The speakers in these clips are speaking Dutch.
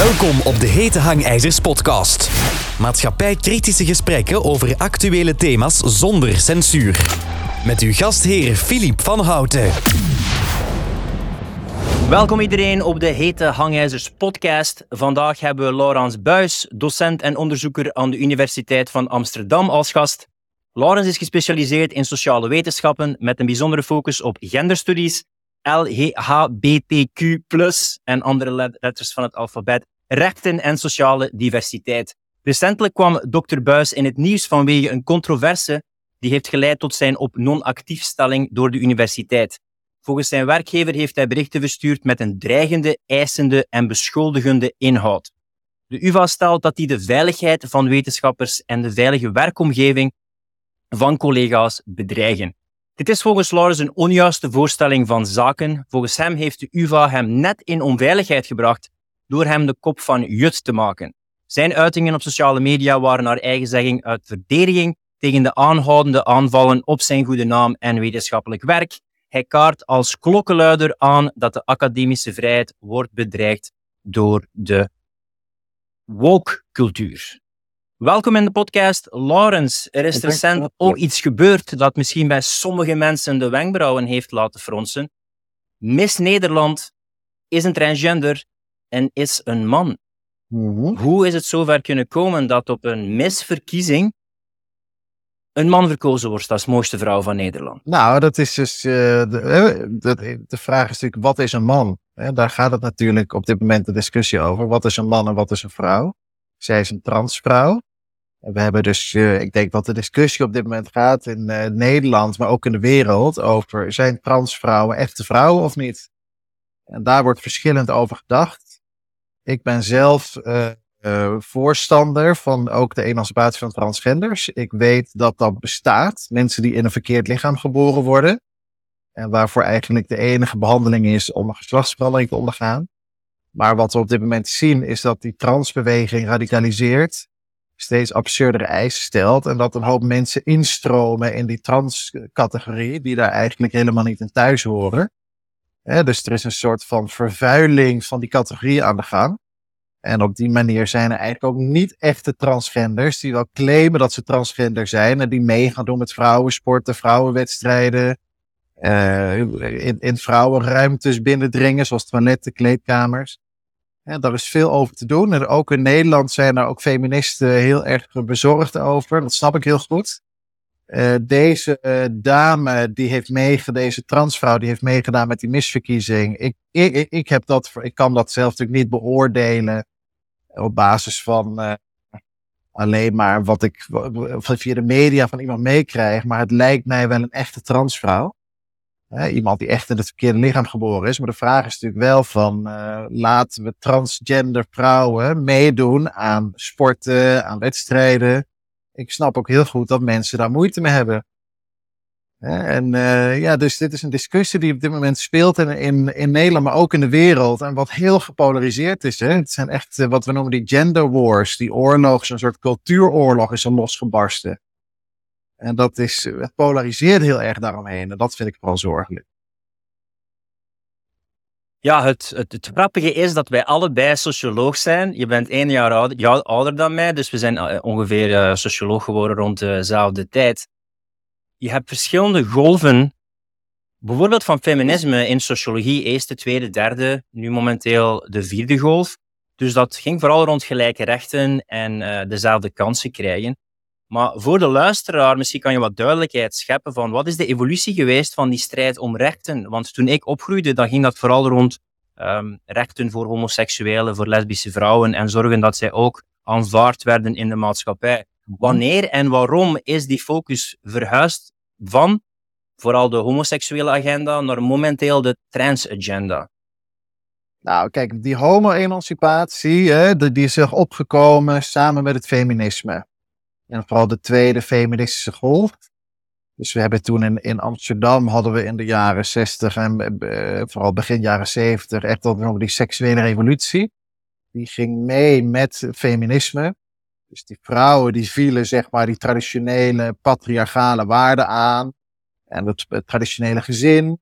Welkom op de Hete Hangijzers podcast. Maatschappij-kritische gesprekken over actuele thema's zonder censuur. Met uw gastheer Filip van Houten. Welkom iedereen op de Hete Hangijzers podcast. Vandaag hebben we Laurens Buis, docent en onderzoeker aan de Universiteit van Amsterdam als gast. Laurens is gespecialiseerd in sociale wetenschappen met een bijzondere focus op genderstudies LHBTQ+, en andere letters van het alfabet, rechten en sociale diversiteit. Recentelijk kwam Dr. Buis in het nieuws vanwege een controverse die heeft geleid tot zijn op non-actiefstelling door de universiteit. Volgens zijn werkgever heeft hij berichten verstuurd met een dreigende, eisende en beschuldigende inhoud. De UvA stelt dat hij de veiligheid van wetenschappers en de veilige werkomgeving van collega's bedreigen. Dit is volgens Laurens een onjuiste voorstelling van zaken. Volgens hem heeft de UvA hem net in onveiligheid gebracht door hem de kop van Jut te maken. Zijn uitingen op sociale media waren naar eigen zegging uit verdediging tegen de aanhoudende aanvallen op zijn goede naam en wetenschappelijk werk. Hij kaart als klokkenluider aan dat de academische vrijheid wordt bedreigd door de woke-cultuur. Welkom in de podcast, Laurens. Er is recent ook iets gebeurd dat misschien bij sommige mensen de wenkbrauwen heeft laten fronsen. Miss Nederland is een transgender en is een man. Mhm. Hoe is het zover kunnen komen dat op een misverkiezing een man verkozen wordt als mooiste vrouw van Nederland? Nou, dat is dus. eh, de, eh, de, de vraag is natuurlijk: wat is een man? Daar gaat het natuurlijk op dit moment de discussie over. Wat is een man en wat is een vrouw? Zij is een transvrouw. We hebben dus, eh, ik denk dat de discussie op dit moment gaat in eh, Nederland, maar ook in de wereld, over zijn transvrouwen echte vrouwen of niet? En daar wordt verschillend over gedacht. Ik ben zelf eh, voorstander van ook de emancipatie van transgenders. Ik weet dat dat bestaat. Mensen die in een verkeerd lichaam geboren worden. En waarvoor eigenlijk de enige behandeling is om een geslachtsverandering te ondergaan. Maar wat we op dit moment zien is dat die transbeweging radicaliseert. Steeds absurdere eisen stelt. En dat een hoop mensen instromen in die transcategorie. Die daar eigenlijk helemaal niet in thuis horen. Dus er is een soort van vervuiling van die categorie aan de gang. En op die manier zijn er eigenlijk ook niet echte transgenders die wel claimen dat ze transgender zijn en die mee gaan doen met vrouwensporten, vrouwenwedstrijden, eh, in, in vrouwenruimtes binnendringen, zoals toiletten, kleedkamers. En daar is veel over te doen. En ook in Nederland zijn er ook feministen heel erg bezorgd over. Dat snap ik heel goed. Eh, deze eh, dame die heeft meegedaan, deze transvrouw die heeft meegedaan met die misverkiezing. Ik, ik, ik- heb dat, ik kan dat zelf natuurlijk niet beoordelen op basis van eh, alleen maar wat ik via de media van iemand meekrijg. Maar het lijkt mij wel een echte transvrouw. Hè, iemand die echt in het verkeerde lichaam geboren is. Maar de vraag is natuurlijk wel van eh, laten we transgender vrouwen meedoen aan sporten, aan wedstrijden ik snap ook heel goed dat mensen daar moeite mee hebben. En eh, ja, dus dit is een discussie die op dit moment speelt in, in, in Nederland, maar ook in de wereld. En wat heel gepolariseerd is. Hè? Het zijn echt eh, wat we noemen die gender wars. Die oorlog, zo'n soort cultuuroorlog is er losgebarsten. En dat is, het polariseert heel erg daaromheen. En dat vind ik vooral zorgelijk. Ja, het, het, het grappige is dat wij allebei socioloog zijn. Je bent één jaar ouder, ouder dan mij, dus we zijn eh, ongeveer eh, socioloog geworden rond dezelfde tijd. Je hebt verschillende golven, bijvoorbeeld van feminisme in sociologie, eerste, tweede, derde, nu momenteel de vierde golf. Dus dat ging vooral rond gelijke rechten en eh, dezelfde kansen krijgen. Maar voor de luisteraar, misschien kan je wat duidelijkheid scheppen van wat is de evolutie geweest van die strijd om rechten? Want toen ik opgroeide, dan ging dat vooral rond ehm, rechten voor homoseksuelen, voor lesbische vrouwen en zorgen dat zij ook aanvaard werden in de maatschappij. Wanneer en waarom is die focus verhuisd van vooral de homoseksuele agenda naar momenteel de trans-agenda? Nou, kijk, die homo-emancipatie, die is er opgekomen samen met het feminisme. En vooral de tweede feministische golf. Dus we hebben toen in, in Amsterdam, hadden we in de jaren 60 en eh, vooral begin jaren 70, echt noemen die seksuele revolutie. Die ging mee met feminisme. Dus die vrouwen die vielen zeg maar die traditionele patriarchale waarden aan. En het traditionele gezin.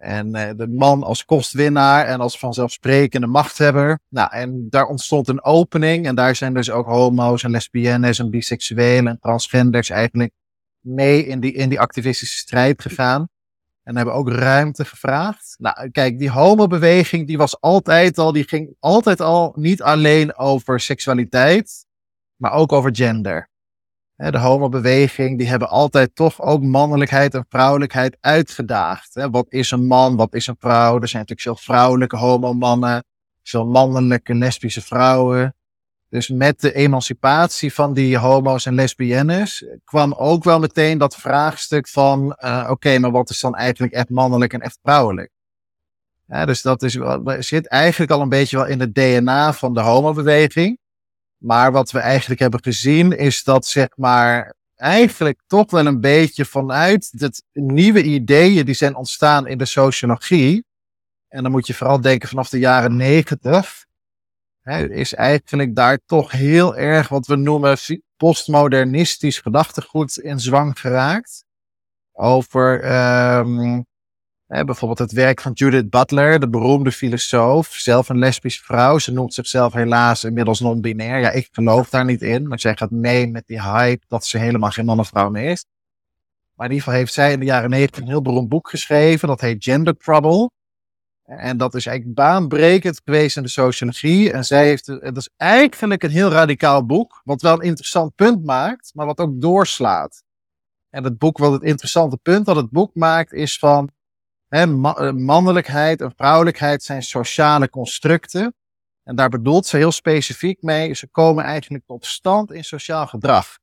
En uh, de man als kostwinnaar en als vanzelfsprekende machthebber. Nou, en daar ontstond een opening. En daar zijn dus ook homo's en lesbiennes en biseksuelen en transgenders eigenlijk mee in die, in die activistische strijd gegaan. En hebben ook ruimte gevraagd. Nou, kijk, die homobeweging die was altijd al, die ging altijd al niet alleen over seksualiteit, maar ook over gender. De homobeweging, die hebben altijd toch ook mannelijkheid en vrouwelijkheid uitgedaagd. Wat is een man, wat is een vrouw? Er zijn natuurlijk veel vrouwelijke homomannen, veel mannelijke lesbische vrouwen. Dus met de emancipatie van die homo's en lesbiennes kwam ook wel meteen dat vraagstuk van, uh, oké, maar wat is dan eigenlijk echt mannelijk en echt vrouwelijk? Dus dat is, zit eigenlijk al een beetje wel in het DNA van de homobeweging. Maar wat we eigenlijk hebben gezien is dat, zeg maar, eigenlijk toch wel een beetje vanuit het nieuwe ideeën die zijn ontstaan in de sociologie. En dan moet je vooral denken vanaf de jaren negentig is eigenlijk daar toch heel erg wat we noemen postmodernistisch gedachtegoed in zwang geraakt. Over um, bijvoorbeeld het werk van Judith Butler, de beroemde filosoof, zelf een lesbische vrouw. Ze noemt zichzelf helaas inmiddels non-binair. Ja, ik geloof daar niet in, maar zij gaat mee met die hype dat ze helemaal geen man of vrouw meer is. Maar in ieder geval heeft zij in de jaren negentig een heel beroemd boek geschreven, dat heet Gender Trouble. En dat is eigenlijk baanbrekend geweest in de sociologie. En zij heeft, het is eigenlijk een heel radicaal boek, wat wel een interessant punt maakt, maar wat ook doorslaat. En het boek, wat het interessante punt dat het boek maakt, is van eh, mannelijkheid en vrouwelijkheid zijn sociale constructen. En daar bedoelt ze heel specifiek mee, ze komen eigenlijk tot stand in sociaal gedrag.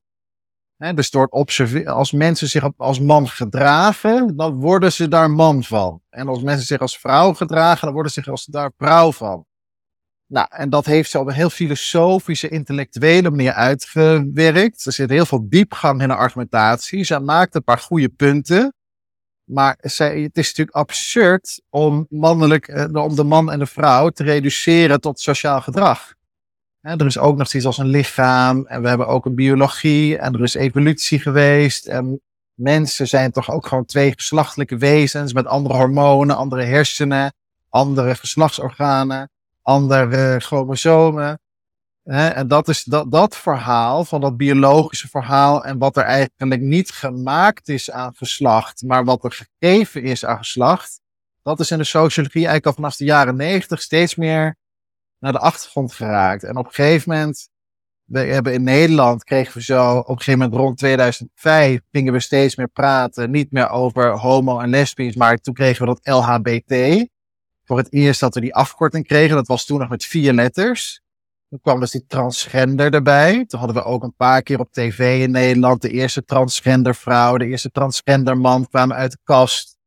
He, dus door als mensen zich als man gedragen, dan worden ze daar man van. En als mensen zich als vrouw gedragen, dan worden ze zich als daar vrouw van. Nou, en dat heeft ze op een heel filosofische, intellectuele manier uitgewerkt. Er zit heel veel diepgang in de argumentatie. Ze maakt een paar goede punten. Maar zij, het is natuurlijk absurd om, mannelijk, eh, om de man en de vrouw te reduceren tot sociaal gedrag er is ook nog iets als een lichaam en we hebben ook een biologie en er is evolutie geweest. En mensen zijn toch ook gewoon twee geslachtelijke wezens met andere hormonen, andere hersenen, andere geslachtsorganen, andere chromosomen. En dat is dat, dat verhaal van dat biologische verhaal en wat er eigenlijk niet gemaakt is aan geslacht, maar wat er gegeven is aan geslacht. Dat is in de sociologie eigenlijk al vanaf de jaren negentig steeds meer naar de achtergrond geraakt. En op een gegeven moment, we hebben in Nederland, kregen we zo, op een gegeven moment rond 2005, gingen we steeds meer praten, niet meer over homo en lesbisch, maar toen kregen we dat LHBT. Voor het eerst dat we die afkorting kregen, dat was toen nog met vier letters. Toen kwam dus die transgender erbij. Toen hadden we ook een paar keer op tv in Nederland de eerste transgender vrouw, de eerste transgender man kwamen uit de kast.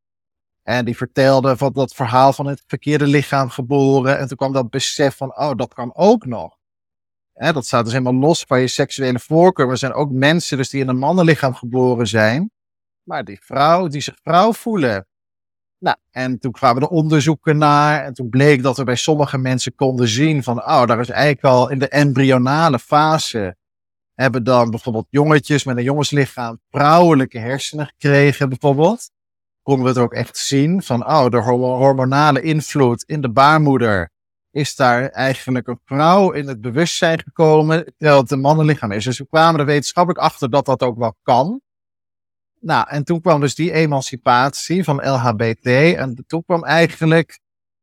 En die vertelde van dat verhaal van het verkeerde lichaam geboren. En toen kwam dat besef van, oh, dat kan ook nog. Hè, dat staat dus helemaal los van je seksuele voorkeur. Er zijn ook mensen dus die in een mannenlichaam geboren zijn. Maar die vrouw, die zich vrouw voelen. Nou, en toen kwamen er onderzoeken naar. En toen bleek dat we bij sommige mensen konden zien van, oh, daar is eigenlijk al in de embryonale fase. Hebben dan bijvoorbeeld jongetjes met een jongenslichaam vrouwelijke hersenen gekregen, bijvoorbeeld konden we het ook echt zien van, oh, de hormonale invloed in de baarmoeder is daar eigenlijk een vrouw in het bewustzijn gekomen, terwijl het een mannenlichaam is. Dus we kwamen er wetenschappelijk achter dat dat ook wel kan. Nou, en toen kwam dus die emancipatie van LHBT. En toen kwam eigenlijk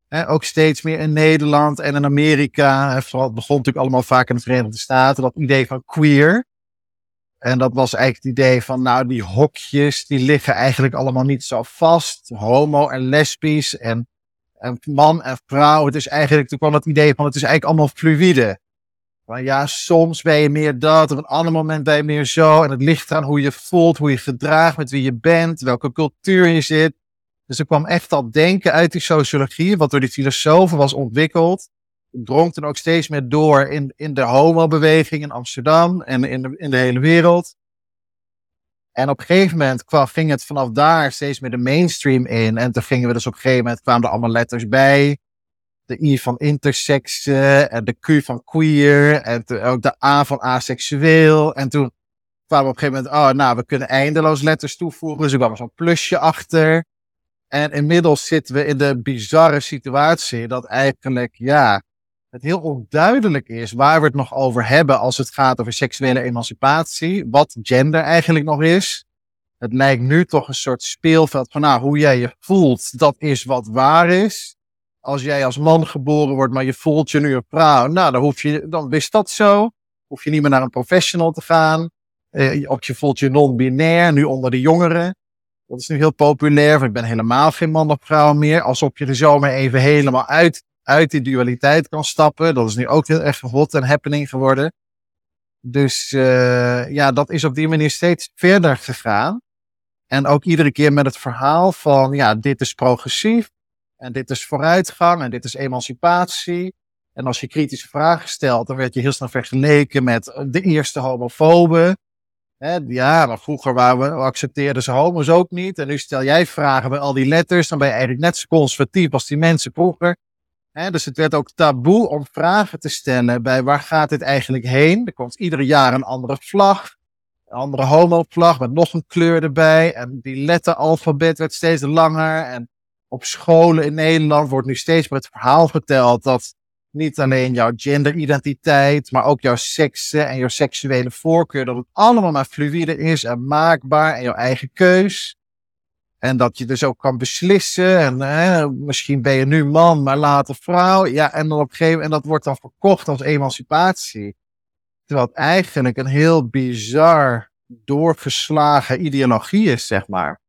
hè, ook steeds meer in Nederland en in Amerika. het begon natuurlijk allemaal vaak in de Verenigde Staten, dat idee van queer. En dat was eigenlijk het idee van, nou, die hokjes, die liggen eigenlijk allemaal niet zo vast. Homo en lesbisch en, en man en vrouw. Het is eigenlijk, toen kwam het idee van, het is eigenlijk allemaal fluïde. Van ja, soms ben je meer dat, op een ander moment ben je meer zo. En het ligt eraan hoe je voelt, hoe je gedraagt, met wie je bent, welke cultuur je zit. Dus er kwam echt dat denken uit die sociologie, wat door die filosofen was ontwikkeld drong toen ook steeds meer door in, in de homobeweging in Amsterdam en in de, in de hele wereld. En op een gegeven moment kwam, ging het vanaf daar steeds meer de mainstream in. En toen gingen we dus op een gegeven moment, kwamen er allemaal letters bij. De I van intersex, en de Q van queer, en ook de A van aseksueel. En toen kwamen we op een gegeven moment, oh nou, we kunnen eindeloos letters toevoegen. Dus er kwam zo'n plusje achter. En inmiddels zitten we in de bizarre situatie dat eigenlijk, ja, het heel onduidelijk is waar we het nog over hebben als het gaat over seksuele emancipatie. Wat gender eigenlijk nog is. Het lijkt nu toch een soort speelveld van, nou, hoe jij je voelt, dat is wat waar is. Als jij als man geboren wordt, maar je voelt je nu een vrouw, nou, dan hoef je, dan is dat zo. Hoef je niet meer naar een professional te gaan. Eh, of je voelt je non-binair, nu onder de jongeren. Dat is nu heel populair. Ik ben helemaal geen man of vrouw meer. Alsof je er zomaar even helemaal uit, uit die dualiteit kan stappen. Dat is nu ook heel erg hot en happening geworden. Dus uh, ja, dat is op die manier steeds verder gegaan. En ook iedere keer met het verhaal van, ja, dit is progressief. En dit is vooruitgang. En dit is emancipatie. En als je kritische vragen stelt, dan werd je heel snel vergeleken met de eerste homofoben. Ja, maar vroeger waren we, accepteerden ze homo's ook niet. En nu stel jij vragen bij al die letters, dan ben je eigenlijk net zo conservatief als die mensen vroeger. Dus het werd ook taboe om vragen te stellen bij waar gaat dit eigenlijk heen? Er komt ieder jaar een andere vlag, een andere homo-vlag met nog een kleur erbij. En die letteralfabet werd steeds langer. En op scholen in Nederland wordt nu steeds meer het verhaal verteld dat niet alleen jouw genderidentiteit, maar ook jouw seksen en jouw seksuele voorkeur. Dat het allemaal maar fluïde is en maakbaar en jouw eigen keus. En dat je dus ook kan beslissen. En eh, misschien ben je nu man, maar later vrouw. Ja, en dan op gegeven en dat wordt dan verkocht als emancipatie. Terwijl het eigenlijk een heel bizar doorgeslagen ideologie is, zeg maar.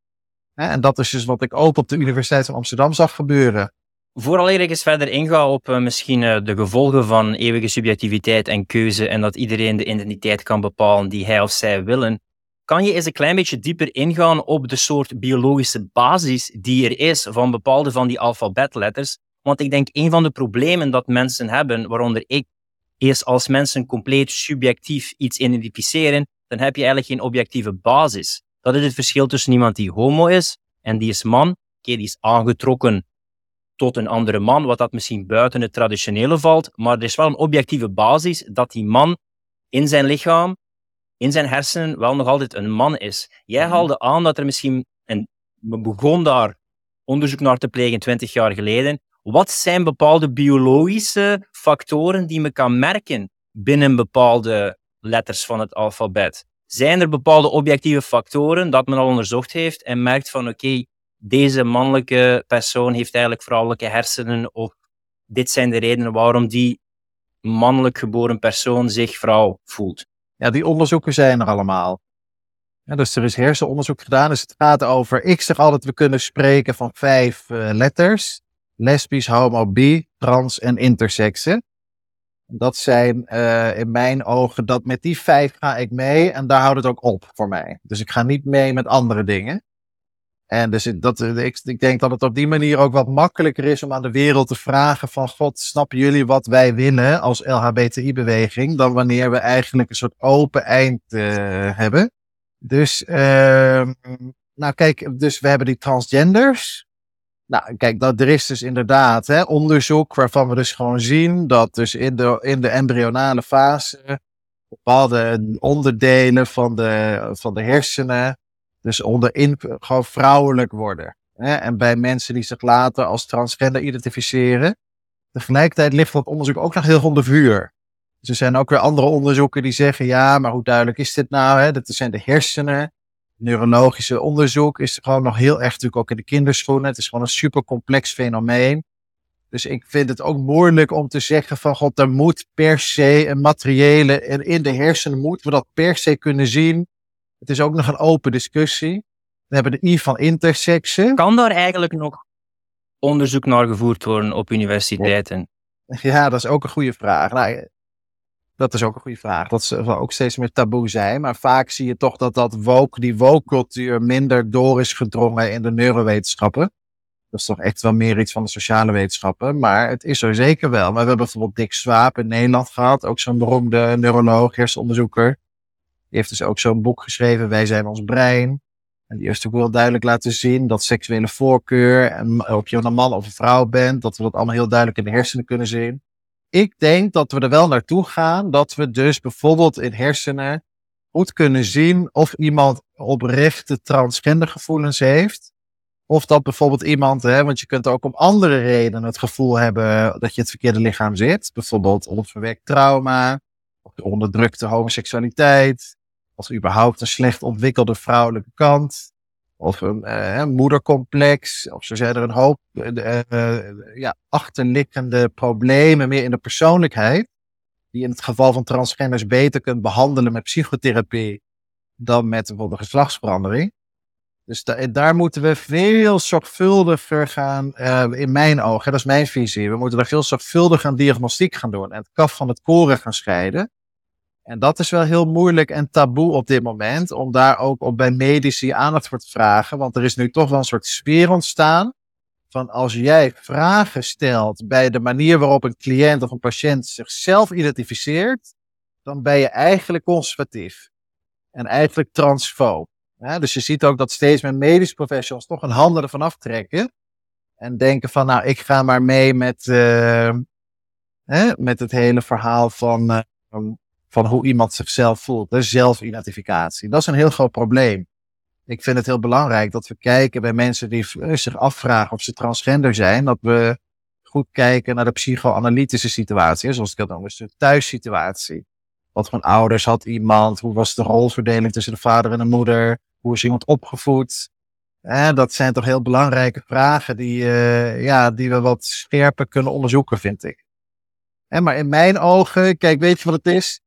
En dat is dus wat ik ook op de Universiteit van Amsterdam zag gebeuren. Vooral ik eens verder inga op uh, misschien uh, de gevolgen van eeuwige subjectiviteit en keuze en dat iedereen de identiteit kan bepalen die hij of zij willen, kan je eens een klein beetje dieper ingaan op de soort biologische basis die er is van bepaalde van die alfabetletters? Want ik denk een van de problemen dat mensen hebben, waaronder ik, is als mensen compleet subjectief iets identificeren, dan heb je eigenlijk geen objectieve basis. Dat is het verschil tussen iemand die homo is en die is man. Oké, die is aangetrokken tot een andere man, wat dat misschien buiten het traditionele valt. Maar er is wel een objectieve basis dat die man in zijn lichaam, in zijn hersenen, wel nog altijd een man is. Jij mhm. haalde aan dat er misschien, en we begon daar onderzoek naar te plegen 20 jaar geleden. Wat zijn bepaalde biologische factoren die men kan merken binnen bepaalde letters van het alfabet? Zijn er bepaalde objectieve factoren dat men al onderzocht heeft en merkt van oké, deze mannelijke persoon heeft eigenlijk vrouwelijke hersenen of dit zijn de redenen waarom die mannelijk geboren persoon zich vrouw voelt. Ja, die onderzoeken zijn er allemaal. Dus er is hersenonderzoek gedaan. Dus het gaat over, ik zeg altijd, we kunnen spreken van vijf uh, letters. Lesbisch, homo, bi, trans en intersexe. Dat zijn uh, in mijn ogen, dat met die vijf ga ik mee en daar houdt het ook op voor mij. Dus ik ga niet mee met andere dingen. En dus dat, ik, ik denk dat het op die manier ook wat makkelijker is om aan de wereld te vragen van God, snappen jullie wat wij willen als LHBTI-beweging, dan wanneer we eigenlijk een soort open eind uh, hebben. Dus, uh, nou kijk, dus we hebben die transgenders. Nou, kijk, dat, er is dus inderdaad hè, onderzoek waarvan we dus gewoon zien dat dus in de, in de embryonale fase bepaalde onderdelen van de, van de hersenen dus onderin gewoon vrouwelijk worden. Hè? En bij mensen die zich later als transgender identificeren. Tegelijkertijd ligt dat onderzoek ook nog heel onder vuur. Dus er zijn ook weer andere onderzoeken die zeggen, ja, maar hoe duidelijk is dit nou? Hè? Dat zijn de hersenen. Neurologische onderzoek is gewoon nog heel erg natuurlijk ook in de kinderschoenen. Het is gewoon een super complex fenomeen. Dus ik vind het ook moeilijk om te zeggen van god, er moet per se een materiële, en in de hersenen moeten we dat per se kunnen zien. Het is ook nog een open discussie. We hebben de I van intersexe. Kan daar eigenlijk nog onderzoek naar gevoerd worden op universiteiten? Ja, dat is ook een goede vraag. Nou, dat is ook een goede vraag. Dat zal ook steeds meer taboe zijn. Maar vaak zie je toch dat, dat woke, die woke-cultuur minder door is gedrongen in de neurowetenschappen. Dat is toch echt wel meer iets van de sociale wetenschappen. Maar het is er zeker wel. Maar we hebben bijvoorbeeld Dick Swaap in Nederland gehad. Ook zo'n beroemde neuroloog, hersenonderzoeker. Die heeft dus ook zo'n boek geschreven, Wij zijn ons brein. En die heeft ook wel duidelijk laten zien dat seksuele voorkeur, en of je een man of een vrouw bent, dat we dat allemaal heel duidelijk in de hersenen kunnen zien. Ik denk dat we er wel naartoe gaan, dat we dus bijvoorbeeld in hersenen goed kunnen zien of iemand oprechte transgender gevoelens heeft. Of dat bijvoorbeeld iemand, hè, want je kunt ook om andere redenen het gevoel hebben dat je het verkeerde lichaam zit. Bijvoorbeeld onverwerkt trauma, of onderdrukte homoseksualiteit, of überhaupt een slecht ontwikkelde vrouwelijke kant, of een uh, moedercomplex, of zo zijn er een hoop uh, uh, ja, achterliggende problemen meer in de persoonlijkheid, die in het geval van transgenders beter kunt behandelen met psychotherapie dan met bijvoorbeeld geslachtsverandering. Dus daar moeten we veel zorgvuldiger gaan, uh, in mijn ogen, dat is mijn visie. We moeten daar veel zorgvuldiger aan diagnostiek gaan doen en het kaf van het koren gaan scheiden. En dat is wel heel moeilijk en taboe op dit moment, om daar ook op bij medici aandacht voor te vragen. Want er is nu toch wel een soort sfeer ontstaan van als jij vragen stelt bij de manier waarop een cliënt of een patiënt zichzelf identificeert, dan ben je eigenlijk conservatief en eigenlijk transfoob. Dus je ziet ook dat steeds meer medische professionals toch een handen ervan aftrekken. En denken van, nou, ik ga maar mee met, uh, hè, met het hele verhaal van, uh, van hoe iemand zichzelf voelt. Dus zelfidentificatie. Dat is een heel groot probleem. Ik vind het heel belangrijk dat we kijken bij mensen die zich afvragen of ze transgender zijn. Dat we goed kijken naar de psychoanalytische situatie. Zoals ik dat noem, dus de thuissituatie. Wat voor ouders had iemand? Hoe was de rolverdeling tussen de vader en de moeder? Hoe is iemand opgevoed? Eh, dat zijn toch heel belangrijke vragen die, uh, ja, die we wat scherper kunnen onderzoeken, vind ik. Eh, maar in mijn ogen, kijk, weet je wat het is?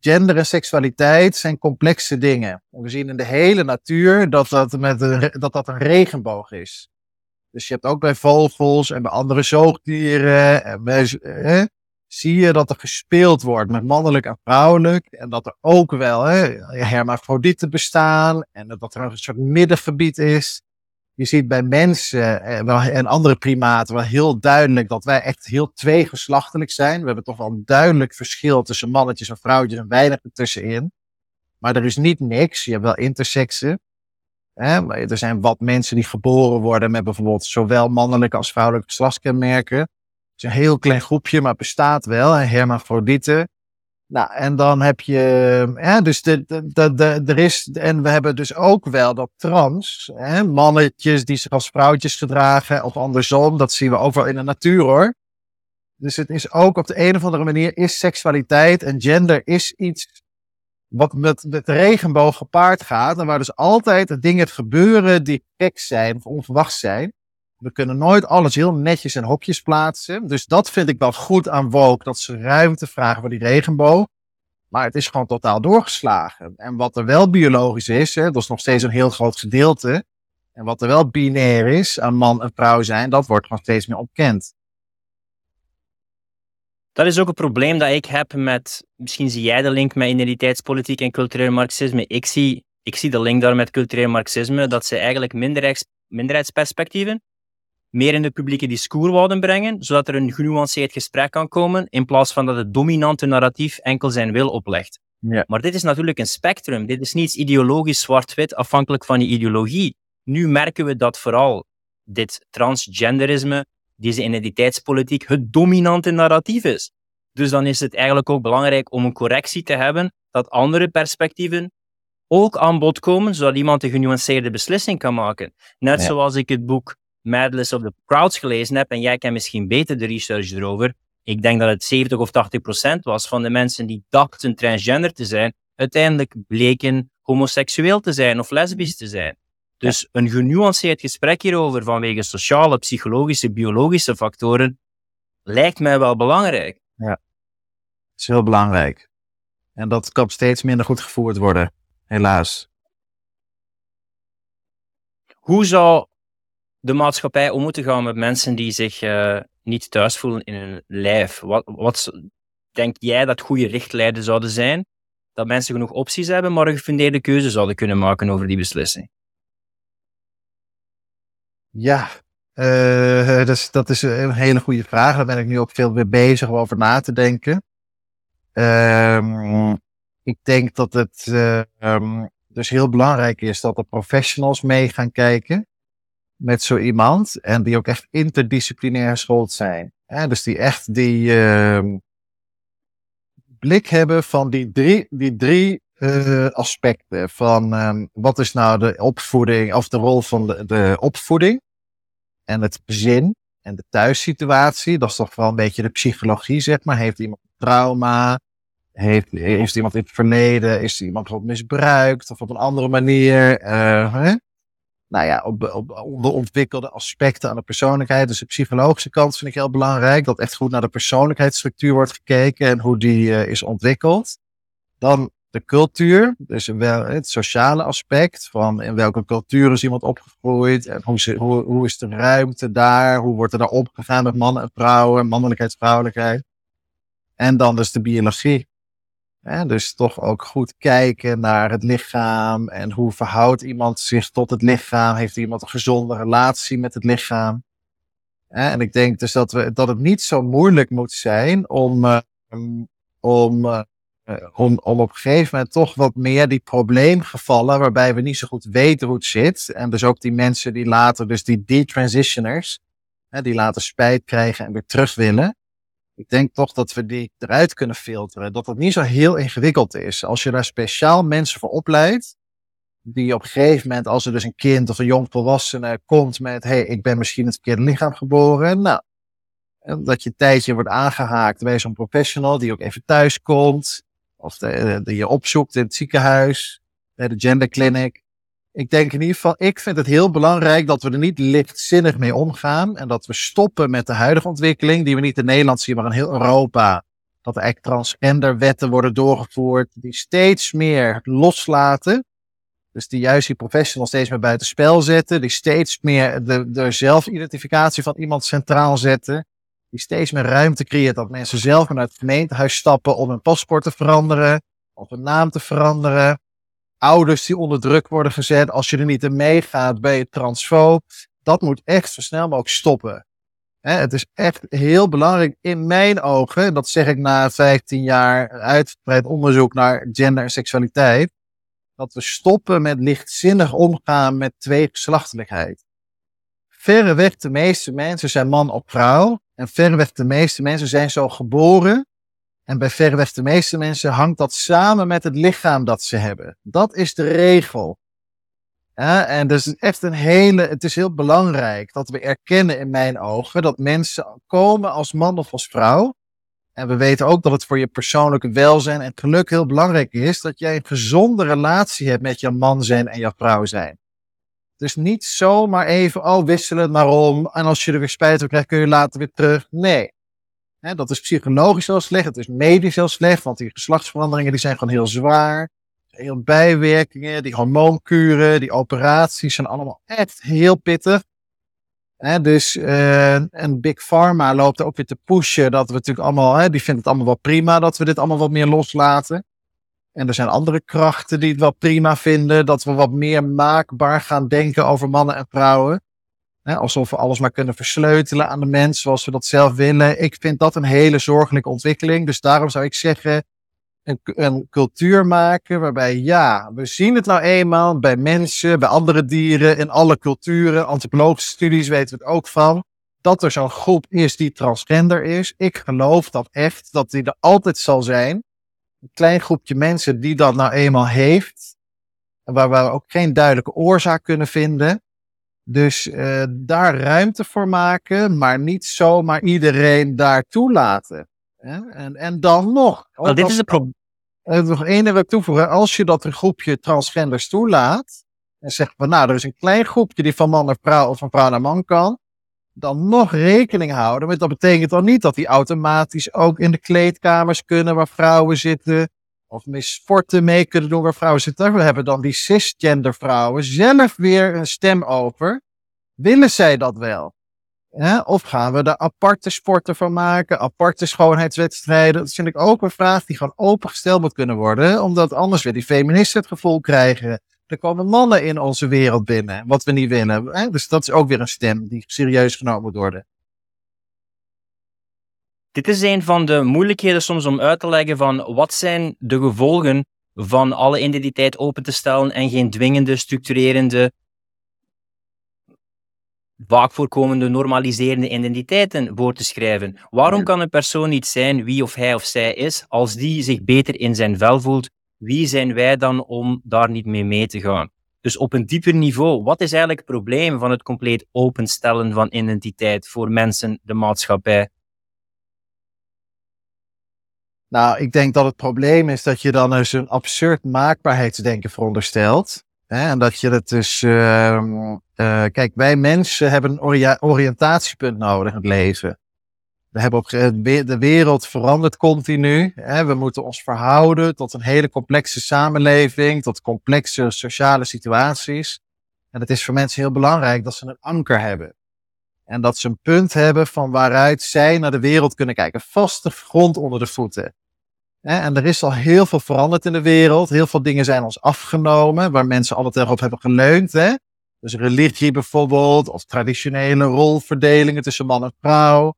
Gender en seksualiteit zijn complexe dingen. We zien in de hele natuur dat dat, met een, dat, dat een regenboog is. Dus je hebt ook bij vogels en bij andere zoogdieren en zie je dat er gespeeld wordt met mannelijk en vrouwelijk. En dat er ook wel hè, hermafrodieten bestaan. En dat er een soort middengebied is. Je ziet bij mensen eh, en andere primaten wel heel duidelijk dat wij echt heel tweegeslachtelijk zijn. We hebben toch wel een duidelijk verschil tussen mannetjes en vrouwtjes en weinig ertussenin. Maar er is niet niks. Je hebt wel intersexen. Er zijn wat mensen die geboren worden met bijvoorbeeld zowel mannelijke als vrouwelijke geslachtskenmerken is een heel klein groepje, maar bestaat wel. Hermafrodieten. Nou, en dan heb je, ja, dus de, de, de, er is, en we hebben dus ook wel dat trans, hè, mannetjes die zich als vrouwtjes gedragen, of andersom, dat zien we wel in de natuur hoor. Dus het is ook op de een of andere manier, is seksualiteit en gender is iets wat met, met regenboog gepaard gaat, en waar dus altijd dingen gebeuren die gek zijn of onverwacht zijn. We kunnen nooit alles heel netjes in hokjes plaatsen. Dus dat vind ik wel goed aan Woke, dat ze ruimte vragen voor die regenboog. Maar het is gewoon totaal doorgeslagen. En wat er wel biologisch is, hè, dat is nog steeds een heel groot gedeelte. En wat er wel binair is, aan man en vrouw zijn, dat wordt nog steeds meer ontkend. Dat is ook een probleem dat ik heb met, misschien zie jij de link met identiteitspolitiek en cultureel marxisme. Ik zie, ik zie de link daar met cultureel marxisme, dat ze eigenlijk minderheids, minderheidsperspectieven meer in de publieke discours wouden brengen, zodat er een genuanceerd gesprek kan komen, in plaats van dat het dominante narratief enkel zijn wil oplegt. Ja. Maar dit is natuurlijk een spectrum. Dit is niet ideologisch zwart-wit, afhankelijk van je ideologie. Nu merken we dat vooral dit transgenderisme, deze identiteitspolitiek, het dominante narratief is. Dus dan is het eigenlijk ook belangrijk om een correctie te hebben, dat andere perspectieven ook aan bod komen, zodat iemand een genuanceerde beslissing kan maken. Net zoals ik het boek Madness of the Crowds gelezen heb, en jij kent misschien beter de research erover, ik denk dat het 70 of 80 procent was van de mensen die dachten transgender te zijn, uiteindelijk bleken homoseksueel te zijn of lesbisch te zijn. Dus een genuanceerd gesprek hierover vanwege sociale, psychologische, biologische factoren lijkt mij wel belangrijk. Ja, dat is heel belangrijk. En dat kan steeds minder goed gevoerd worden, helaas. Hoe zou de maatschappij om moeten gaan met mensen die zich uh, niet thuis voelen in hun lijf? Wat, wat denk jij dat goede richtlijnen zouden zijn? Dat mensen genoeg opties hebben, maar een gefundeerde keuze zouden kunnen maken over die beslissing? Ja, dus, dat is een hele goede vraag. Daar ben ik nu ook veel weer bezig om over na te denken. Uh, ik denk dat het um, dus heel belangrijk is dat er professionals mee gaan kijken met zo iemand. En die ook echt interdisciplinair geschoold zijn. Dus die echt die uh, blik hebben van die drie, die drie uh, aspecten van um, wat is nou de opvoeding of de rol van de, de opvoeding en het gezin en de thuissituatie. Dat is toch wel een beetje de psychologie, zeg maar. Heeft iemand trauma? Heeft, heeft iemand in het verleden, is iemand bijvoorbeeld misbruikt of op een andere manier? Uh, hè? Nou ja, op, op onderontwikkelde aspecten aan de persoonlijkheid. Dus de psychologische kant vind ik heel belangrijk. Dat echt goed naar de persoonlijkheidsstructuur wordt gekeken en hoe die uh, is ontwikkeld. Dan de cultuur, dus wel het sociale aspect van in welke cultuur is iemand opgegroeid en hoe, hoe, hoe is de ruimte daar, hoe wordt er daar opgegaan met mannen en vrouwen, mannelijkheid, vrouwelijkheid. En dan dus de biologie. Dus toch ook goed kijken naar het lichaam en hoe verhoudt iemand zich tot het lichaam. Heeft iemand een gezonde relatie met het lichaam? en ik denk dus dat, we, dat het niet zo moeilijk moet zijn om, uh, om uh, om, om op een gegeven moment toch wat meer die probleemgevallen, waarbij we niet zo goed weten hoe het zit. En dus ook die mensen die later, dus die detransitioners, hè, die later spijt krijgen en weer terug willen. Ik denk toch dat we die eruit kunnen filteren. Dat het niet zo heel ingewikkeld is. Als je daar speciaal mensen voor opleidt, die op een gegeven moment, als er dus een kind of een jong volwassene komt met, hey, ik ben misschien het verkeerde lichaam geboren. Nou, dat je een tijdje wordt aangehaakt bij zo'n professional die ook even thuis komt of die je opzoekt in het ziekenhuis, bij de genderclinic. Ik denk in ieder geval, ik vind het heel belangrijk dat we er niet lichtzinnig mee omgaan. En dat we stoppen met de huidige ontwikkeling, die we niet in Nederland zien, maar in heel Europa. Dat er echt transgenderwetten worden doorgevoerd, die steeds meer loslaten. Dus die juist die professionals steeds meer buitenspel zetten. Die steeds meer de, de zelfidentificatie van iemand centraal zetten die steeds meer ruimte creëert dat mensen zelf naar het gemeentehuis stappen om hun paspoort te veranderen, of hun naam te veranderen. Ouders die onder druk worden gezet, als je er niet in meegaat, ben je transfoob. Dat moet echt zo snel mogelijk stoppen. het is echt heel belangrijk in mijn ogen, dat zeg ik na 15 jaar uitgebreid onderzoek naar gender en seksualiteit, dat we stoppen met lichtzinnig omgaan met tweegeslachtelijkheid. Verreweg de meeste mensen zijn man of vrouw. En verreweg de meeste mensen zijn zo geboren. En bij verreweg de meeste mensen hangt dat samen met het lichaam dat ze hebben. Dat is de regel. En dus echt een hele, het is heel belangrijk dat we erkennen in mijn ogen dat mensen komen als man of als vrouw. En we weten ook dat het voor je persoonlijke welzijn en geluk heel belangrijk is dat jij een gezonde relatie hebt met je man zijn en je vrouw zijn. Dus niet zomaar even, oh, wisselen het maar om. En als je er weer spijt van krijgt, kun je later weer terug. Nee. Dat is psychologisch heel slecht. Het is medisch heel slecht. Want die geslachtsveranderingen die zijn gewoon heel zwaar. Heel bijwerkingen. Die hormoonkuren, die operaties zijn allemaal echt heel pittig. dus uh, en Big Pharma loopt ook weer te pushen dat we natuurlijk allemaal, die vindt het allemaal wel prima dat we dit allemaal wat meer loslaten. En er zijn andere krachten die het wel prima vinden dat we wat meer maakbaar gaan denken over mannen en vrouwen. Alsof we alles maar kunnen versleutelen aan de mens zoals we dat zelf willen. Ik vind dat een hele zorgelijke ontwikkeling. Dus daarom zou ik zeggen, een, een cultuur maken waarbij ja, we zien het nou eenmaal bij mensen, bij andere dieren, in alle culturen. Antropologische studies weten we het ook van. Dat er zo'n groep is die transgender is. Ik geloof dat echt, dat die er altijd zal zijn een klein groepje mensen die dat nou eenmaal heeft. Waar we ook geen duidelijke oorzaak kunnen vinden. Dus uh, daar ruimte voor maken, maar niet zomaar iedereen daar toelaten. En, en dan nog. Wel, dit is het probleem. Uh, nog één wil ik toevoegen. Als je dat een groepje transgenders toelaat. En zegt van nou, er is een klein groepje die van man naar vrouw of van vrouw naar man kan dan nog rekening houden. Maar dat betekent dan niet dat die automatisch ook in de kleedkamers kunnen waar vrouwen zitten. Of met sporten mee kunnen doen waar vrouwen zitten. We hebben dan die cisgender vrouwen zelf weer een stem over. Willen zij dat wel? Of gaan we daar aparte sporten van maken, aparte schoonheidswedstrijden? Dat vind ik ook een vraag die gewoon opengesteld moet kunnen worden, omdat anders weer die feministen het gevoel krijgen er komen mannen in onze wereld binnen, wat we niet willen. Dus dat is ook weer een stem die serieus genomen moet worden. Dit is een van de moeilijkheden soms om uit te leggen van wat zijn de gevolgen van alle identiteit open te stellen en geen dwingende, structurerende, vaak voorkomende normaliserende identiteiten voor te schrijven. Waarom kan een persoon niet zijn wie of hij of zij is als die zich beter in zijn vel voelt wie zijn wij dan om daar niet mee mee te gaan? Dus op een dieper niveau, wat is eigenlijk het probleem van het compleet openstellen van identiteit voor mensen, de maatschappij? Nou, ik denk dat het probleem is dat je dan dus een absurd maakbaarheidsdenken veronderstelt. Hè? En dat je het dus. Uh, uh, kijk, wij mensen hebben een oriëntatiepunt nodig in het leven. We hebben op, de wereld verandert continu. Hè? We moeten ons verhouden tot een hele complexe samenleving, tot complexe sociale situaties. En het is voor mensen heel belangrijk dat ze een anker hebben. En dat ze een punt hebben van waaruit zij naar de wereld kunnen kijken. Vaste grond onder de voeten. En er is al heel veel veranderd in de wereld. Heel veel dingen zijn ons afgenomen, waar mensen altijd erop hebben geleund. Hè? Dus religie bijvoorbeeld, of traditionele rolverdelingen tussen man en vrouw.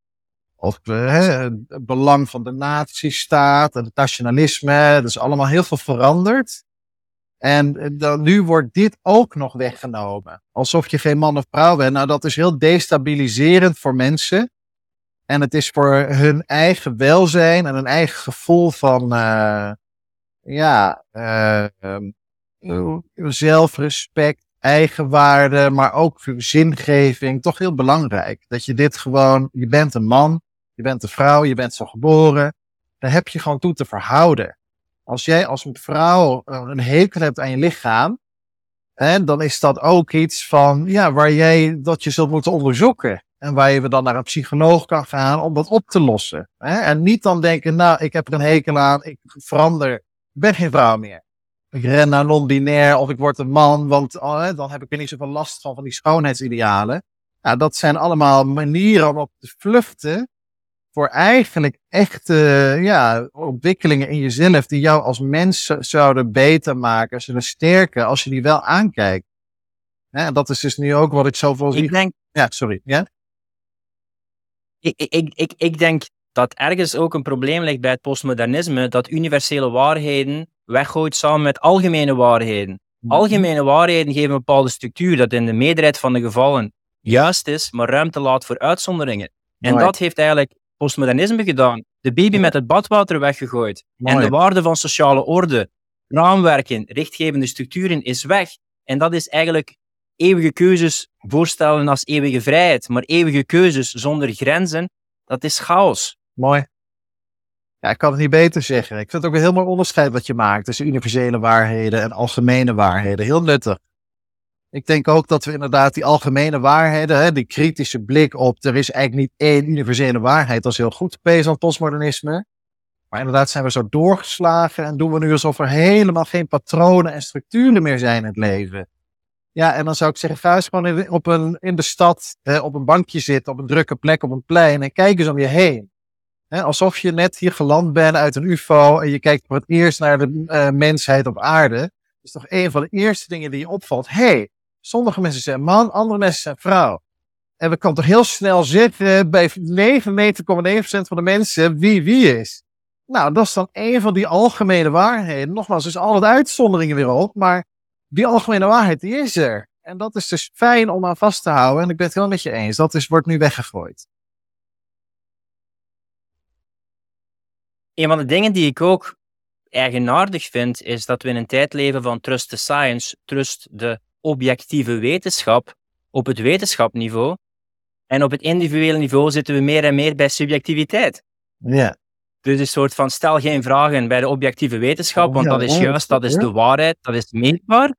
Of hè, het belang van de natiestaat en het nationalisme. Dat is allemaal heel veel veranderd. En eh, nu wordt dit ook nog weggenomen. Alsof je geen man of vrouw bent. Nou, dat is heel destabiliserend voor mensen. En het is voor hun eigen welzijn en hun eigen gevoel van, uh, ja, uh, zelfrespect, eigenwaarde, maar ook zingeving, toch heel belangrijk. Dat je dit gewoon, je bent een man, je bent een vrouw, je bent zo geboren. Daar heb je gewoon toe te verhouden. Als jij als een vrouw een hekel hebt aan je lichaam, hè, dan is dat ook iets van, ja, waar jij dat je zult moeten onderzoeken. En waar je dan naar een psycholoog kan gaan om dat op te lossen. Hè? En niet dan denken, nou, ik heb er een hekel aan, ik verander, ik ben geen vrouw meer. Ik ren naar non-binair of ik word een man, want oh, dan heb ik er niet zoveel last van, van die schoonheidsidealen. Ja, dat zijn allemaal manieren om op te vluchten voor eigenlijk echte ja, ontwikkelingen in jezelf die jou als mens zouden beter maken, zullen sterken als je die wel aankijkt. Ja, dat is dus nu ook wat ik zoveel zie. Ik denk, ja, sorry. Ja? Ik, ik, ik, ik denk dat ergens ook een probleem ligt bij het postmodernisme, dat universele waarheden weggooit samen met algemene waarheden. Mhm. Algemene waarheden geven een bepaalde structuur dat in de meerderheid van de gevallen juist is, maar ruimte laat voor uitzonderingen. En dat heeft eigenlijk postmodernisme gedaan. De baby met het badwater weggegooid. En de waarde van sociale orde, raamwerken, richtgevende structuren is weg. En dat is eigenlijk eeuwige keuzes voorstellen als eeuwige vrijheid. Maar eeuwige keuzes zonder grenzen, dat is chaos. Mooi. Ja, ik kan het niet beter zeggen. Ik vind het ook een heel mooi onderscheid wat je maakt tussen universele waarheden en algemene waarheden. Heel nuttig. Ik denk ook dat we inderdaad die algemene waarheden, hè, die kritische blik op, er is eigenlijk niet één universele waarheid, dat is heel goed geweest aan postmodernisme. Maar inderdaad zijn we zo doorgeslagen en doen we nu alsof er helemaal geen patronen en structuren meer zijn in het leven. Ja, en dan zou ik zeggen, ga eens gewoon op een, in de stad hè, op een bankje zitten, op een drukke plek, op een plein en kijk eens om je heen. Hè, alsof je net hier geland bent uit een ufo en je kijkt voor het eerst naar de uh, mensheid op aarde. Dat is toch een van de eerste dingen die je opvalt. hey, sommige mensen zijn man, andere mensen zijn vrouw. En we kan toch heel snel zitten bij 99,9% van de mensen wie wie is. Nou, dat is dan een van die algemene waarheden. Nogmaals, er is altijd uitzonderingen weer op, maar die algemene waarheid, die is er. En dat is dus fijn om aan vast te houden. En ik ben het heel met je eens. Dat is, wordt nu weggegooid. Een van de dingen die ik ook eigenaardig vind, is dat we in een tijd leven van trust the science, trust de objectieve wetenschap op het wetenschapniveau. En op het individuele niveau zitten we meer en meer bij subjectiviteit. Ja. Dus een soort van stel geen vragen bij de objectieve wetenschap, want dat is juist, dat is de waarheid, dat is meetbaar.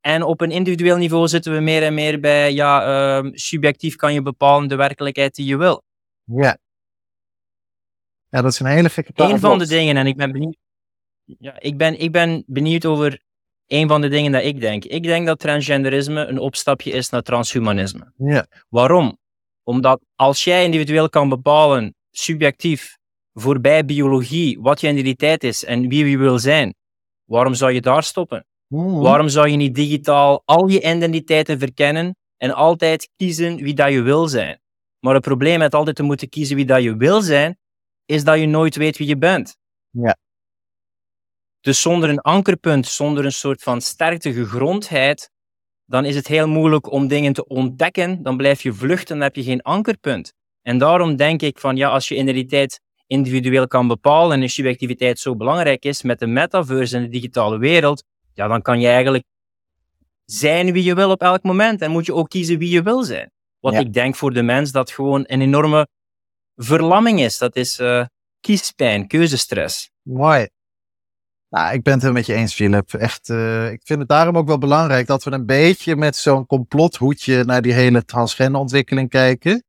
En op een individueel niveau zitten we meer en meer bij, ja, uh, subjectief kan je bepalen de werkelijkheid die je wil. Ja. Ja, dat is een hele gekke Een van de dingen, en ik ben benieuwd, ja, ik ben, ik ben benieuwd over een van de dingen dat ik denk. Ik denk dat transgenderisme een opstapje is naar transhumanisme. Ja. Waarom? Omdat als jij individueel kan bepalen, subjectief, voorbij biologie, wat je identiteit is en wie je wil zijn, waarom zou je daar stoppen? Waarom zou je niet digitaal al je identiteiten verkennen en altijd kiezen wie dat je wil zijn? Maar het probleem met altijd te moeten kiezen wie dat je wil zijn, is dat je nooit weet wie je bent. Ja. Dus zonder een ankerpunt, zonder een soort van sterkte gegrondheid, dan is het heel moeilijk om dingen te ontdekken. Dan blijf je vluchten, dan heb je geen ankerpunt. En daarom denk ik van ja, als je identiteit individueel kan bepalen en subjectiviteit zo belangrijk is met de metaverse en de digitale wereld, ja, dan kan je eigenlijk zijn wie je wil op elk moment en moet je ook kiezen wie je wil zijn. Wat ik denk voor de mens dat gewoon een enorme verlamming is. Dat is uh, kiespijn, keuzestress. Mooi. Nou, ik ben het heel met je eens, Philip. Echt, uh, ik vind het daarom ook wel belangrijk dat we een beetje met zo'n complothoedje naar die hele transgenderontwikkeling kijken.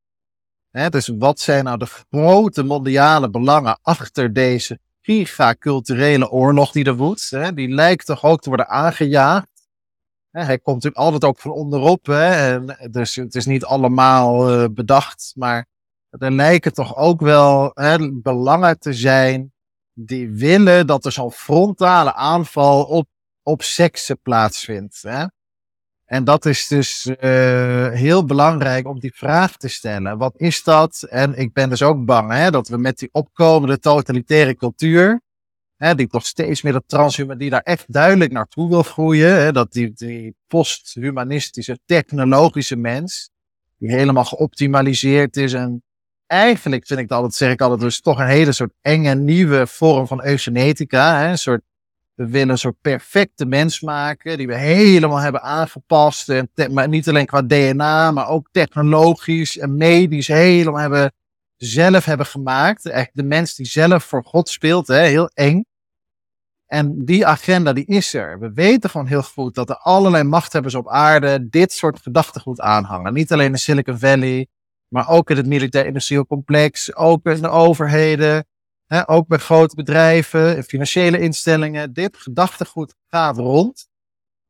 Hè, dus wat zijn nou de grote mondiale belangen achter deze gigaculturele oorlog die er woedt? Hè? Die lijkt toch ook te worden aangejaagd. Hè, hij komt natuurlijk altijd ook van onderop. Hè? En dus het is niet allemaal uh, bedacht, maar er lijken toch ook wel hè, belangen te zijn die willen dat er zo'n frontale aanval op, op seksen plaatsvindt. Hè? En dat is dus uh, heel belangrijk om die vraag te stellen. Wat is dat? En ik ben dus ook bang hè, dat we met die opkomende totalitaire cultuur, hè, die toch steeds meer dat transhuman, die daar echt duidelijk naartoe wil groeien, hè, dat die, die posthumanistische, technologische mens, die helemaal geoptimaliseerd is en eigenlijk vind ik dat, dat zeg ik altijd, dus toch een hele soort enge nieuwe vorm van eugenetica. Hè? Een soort, we willen een soort perfecte mens maken, die we helemaal hebben aangepast. En maar niet alleen qua DNA, maar ook technologisch en medisch helemaal hebben, zelf hebben gemaakt. Echt de mens die zelf voor God speelt, hè? heel eng. En die agenda die is er. We weten gewoon heel goed dat er allerlei machthebbers op aarde dit soort gedachtegoed aanhangen. Niet alleen in Silicon Valley, maar ook in het militair-industrieel complex, ook in de overheden, hè, ook bij grote bedrijven, financiële instellingen. Dit gedachtegoed gaat rond.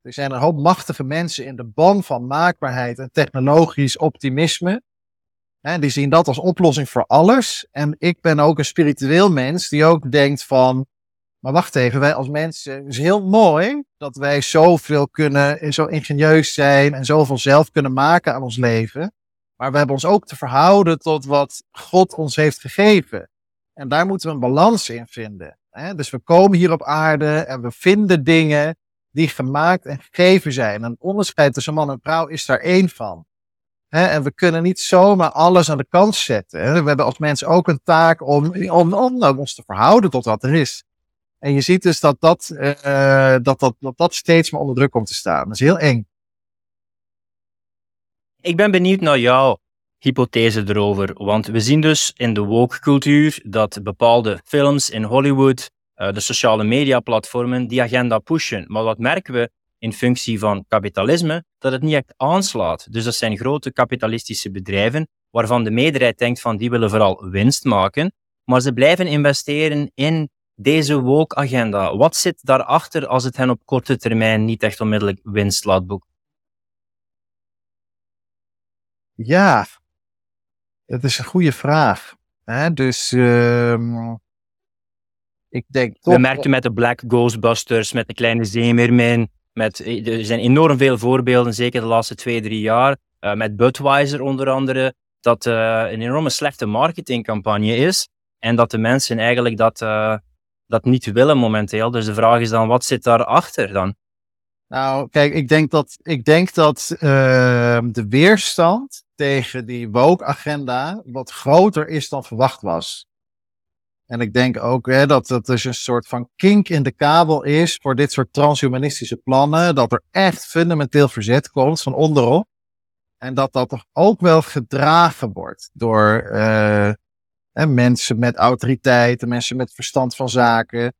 Er zijn een hoop machtige mensen in de ban van maakbaarheid en technologisch optimisme. Hè, die zien dat als oplossing voor alles. En ik ben ook een spiritueel mens die ook denkt van, maar wacht even, wij als mensen, het is heel mooi dat wij zoveel kunnen, zo ingenieus zijn en zoveel zelf kunnen maken aan ons leven. Maar we hebben ons ook te verhouden tot wat God ons heeft gegeven. En daar moeten we een balans in vinden. Hè? Dus we komen hier op aarde en we vinden dingen die gemaakt en gegeven zijn. En onderscheid tussen man en vrouw is daar één van. En we kunnen niet zomaar alles aan de kant zetten. We hebben als mensen ook een taak om, om, om ons te verhouden tot wat er is. En je ziet dus dat dat, uh, dat, dat, dat, dat steeds maar onder druk komt te staan. Dat is heel eng. Ik ben benieuwd naar jouw hypothese erover. Want we zien dus in de woke-cultuur dat bepaalde films in Hollywood, uh, de sociale media-platformen, die agenda pushen. Maar wat merken we in functie van kapitalisme? Dat het niet echt aanslaat. Dus dat zijn grote kapitalistische bedrijven waarvan de meerderheid denkt van die willen vooral winst maken. Maar ze blijven investeren in deze woke-agenda. Wat zit daarachter als het hen op korte termijn niet echt onmiddellijk winst laat boeken? Ja, het is een goede vraag. Hè? Dus uh, ik denk toch... We merkten met de Black Ghostbusters, met de kleine zeemermin, met, er zijn enorm veel voorbeelden, zeker de laatste twee, drie jaar. Uh, met Budweiser onder andere, dat uh, een enorme slechte marketingcampagne is. En dat de mensen eigenlijk dat, uh, dat niet willen momenteel. Dus de vraag is dan, wat zit daarachter dan? Nou, kijk, ik denk dat, ik denk dat ehm, de weerstand tegen die woke-agenda wat groter is dan verwacht was. En ik denk ook hè, dat dat dus een soort van kink in de kabel is voor dit soort transhumanistische plannen. Dat er echt fundamenteel verzet komt van onderop. En dat dat toch ook wel gedragen wordt door uh, mensen met autoriteit, mensen met verstand van zaken.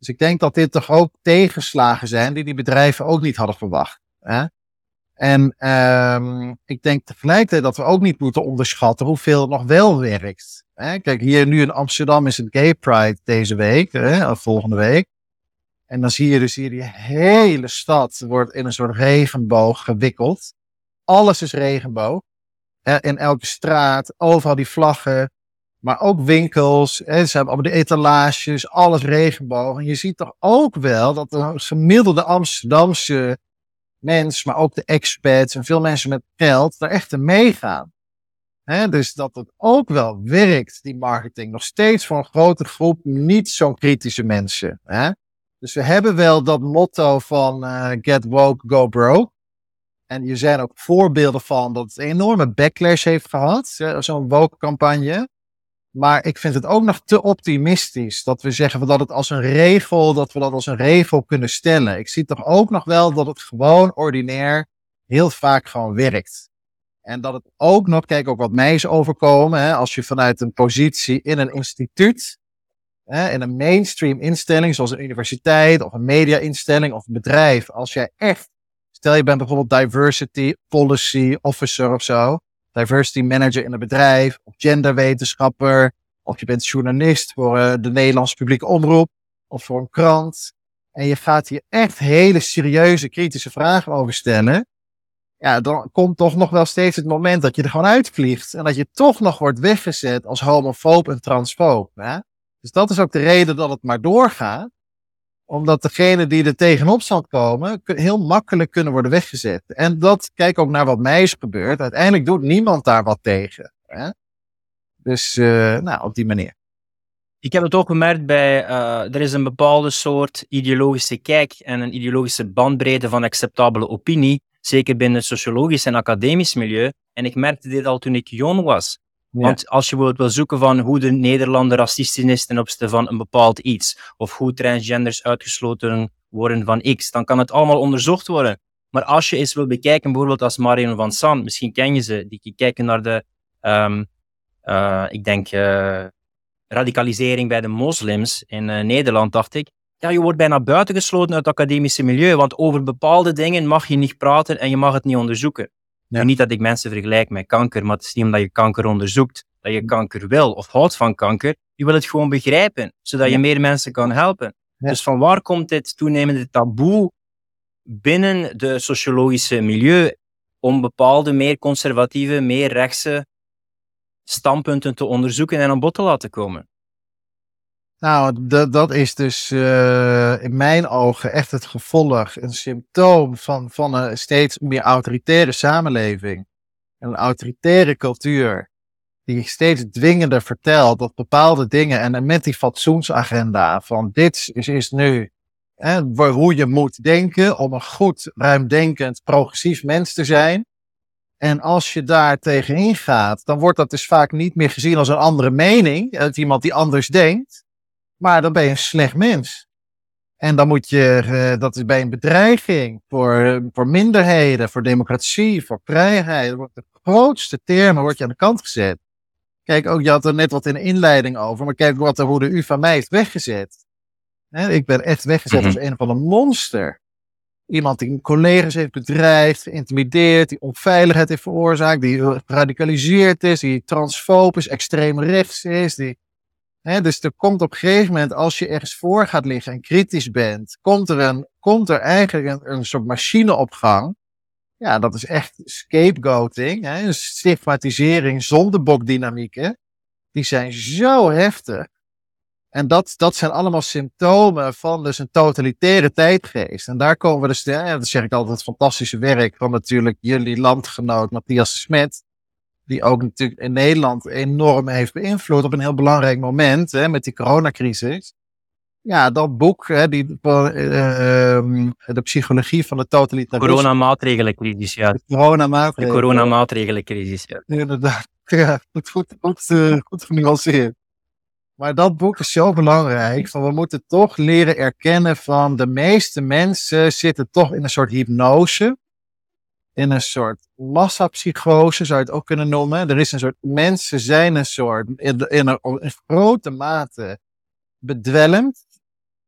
Dus ik denk dat dit toch ook tegenslagen zijn die die bedrijven ook niet hadden verwacht. Hè? En um, ik denk tegelijkertijd dat we ook niet moeten onderschatten hoeveel het nog wel werkt. Hè? Kijk, hier nu in Amsterdam is het Gay Pride deze week, hè, of volgende week. En dan zie je dus hier die hele stad wordt in een soort regenboog gewikkeld. Alles is regenboog. In elke straat, overal die vlaggen. Maar ook winkels, hè, ze hebben allemaal de etalages, alles regenboog. En je ziet toch ook wel dat de gemiddelde Amsterdamse mens, maar ook de expats en veel mensen met geld, daar echt meegaan. Dus dat het ook wel werkt, die marketing, nog steeds voor een grote groep niet zo'n kritische mensen. Dus we hebben wel dat motto van uh, get woke, go broke. En er zijn ook voorbeelden van dat het een enorme backlash heeft gehad, zo'n woke campagne. Maar ik vind het ook nog te optimistisch dat we zeggen dat het als een regel, dat we dat als een regel kunnen stellen. Ik zie toch ook nog wel dat het gewoon ordinair heel vaak gewoon werkt. En dat het ook nog, kijk ook wat mij is overkomen, hè, als je vanuit een positie in een instituut, hè, in een mainstream instelling, zoals een universiteit of een media-instelling of een bedrijf, als jij echt, stel je bent bijvoorbeeld diversity policy officer of zo, diversity manager in een bedrijf, of genderwetenschapper, of je bent journalist voor uh, de Nederlandse publieke omroep, of voor een krant, en je gaat hier echt hele serieuze kritische vragen over stellen, ja, dan komt toch nog wel steeds het moment dat je er gewoon uitvliegt. En dat je toch nog wordt weggezet als homofoob en transfoob. Hè? Dus dat is ook de reden dat het maar doorgaat. Omdat degene die er tegenop zal komen, heel makkelijk kunnen worden weggezet. En dat, kijk ook naar wat mij is gebeurd. Uiteindelijk doet niemand daar wat tegen. Hè? Dus, uh, nou, op die manier. Ik heb het ook gemerkt bij, uh, er is een bepaalde soort ideologische kijk en een ideologische bandbreedte van acceptabele opinie Zeker binnen het sociologisch en academisch milieu. En ik merkte dit al toen ik jong was. Want als je bijvoorbeeld wil zoeken van hoe de Nederlander racistisch is ten opzichte van een bepaald iets, of hoe transgenders uitgesloten worden van X, dan kan het allemaal onderzocht worden. Maar als je eens wil bekijken, bijvoorbeeld als Marion van San, misschien ken je ze, die kijken naar de, um, uh, ik denk, uh, radicalisering bij de moslims in uh, Nederland, dacht ik ja, je wordt bijna buitengesloten uit het academische milieu, want over bepaalde dingen mag je niet praten en je mag het niet onderzoeken. Ja. Niet dat ik mensen vergelijk met kanker, maar het is niet omdat je kanker onderzoekt, dat je kanker wil of houdt van kanker. Je wil het gewoon begrijpen, zodat je meer mensen kan helpen. Dus van waar komt dit toenemende taboe binnen de sociologische milieu om bepaalde meer conservatieve, meer rechtse standpunten te onderzoeken en aan bod te laten komen? Nou, dat, is dus uh, in mijn ogen echt het gevolg, een symptoom van, van een steeds meer autoritaire samenleving. Een autoritaire cultuur, die steeds dwingender vertelt dat bepaalde dingen, en met die fatsoensagenda van dit is, is nu hè, hoe je moet denken om een goed, ruimdenkend, progressief mens te zijn. En als je daar tegenin gaat, dan wordt dat dus vaak niet meer gezien als een andere mening, uit iemand die anders denkt. Maar dan ben je een slecht mens. En dan moet je, uh, dat is bij een bedreiging voor, voor minderheden, voor democratie, voor vrijheid. wordt de grootste termen wordt je aan de kant gezet. Kijk, ook je had er net wat in de inleiding over, maar kijk wat er, hoe de u van mij heeft weggezet. ik ben echt weggezet mhm. als een van een monster. Iemand die collega's heeft bedreigd, geïntimideerd, die onveiligheid heeft veroorzaakt, die geradicaliseerd is, die transfoob is, extreem rechts is, die dus er komt op een gegeven moment, als je ergens voor gaat liggen en kritisch bent, komt er, een, komt er eigenlijk een, soort machine op gang. Ja, dat is echt scapegoating, hè, een stigmatisering. Die zijn zo heftig. En dat, dat zijn allemaal symptomen van dus een totalitaire tijdgeest. En daar komen we dus, ja, dat zeg ik altijd, het fantastische werk van natuurlijk jullie landgenoot Matthias Smet die ook natuurlijk in Nederland enorm heeft beïnvloed op een heel belangrijk moment hè, met die coronacrisis. Ja, dat boek, hè, die, uh, uh, de psychologie van de totalitarisme. Coronamaatregelencrisis, ja. De coronamaatregelen. De coronamaatregelencrisis, ja. Inderdaad. Ja, goed, goed, goed, uh, goed genuanceerd. Maar dat boek is zo belangrijk. Van we moeten toch leren erkennen van de meeste mensen zitten toch in een soort hypnose in een soort massapsychose, zou je het ook kunnen noemen. Er is een soort, mensen zijn een soort, in, in, een, grote mate bedwelmd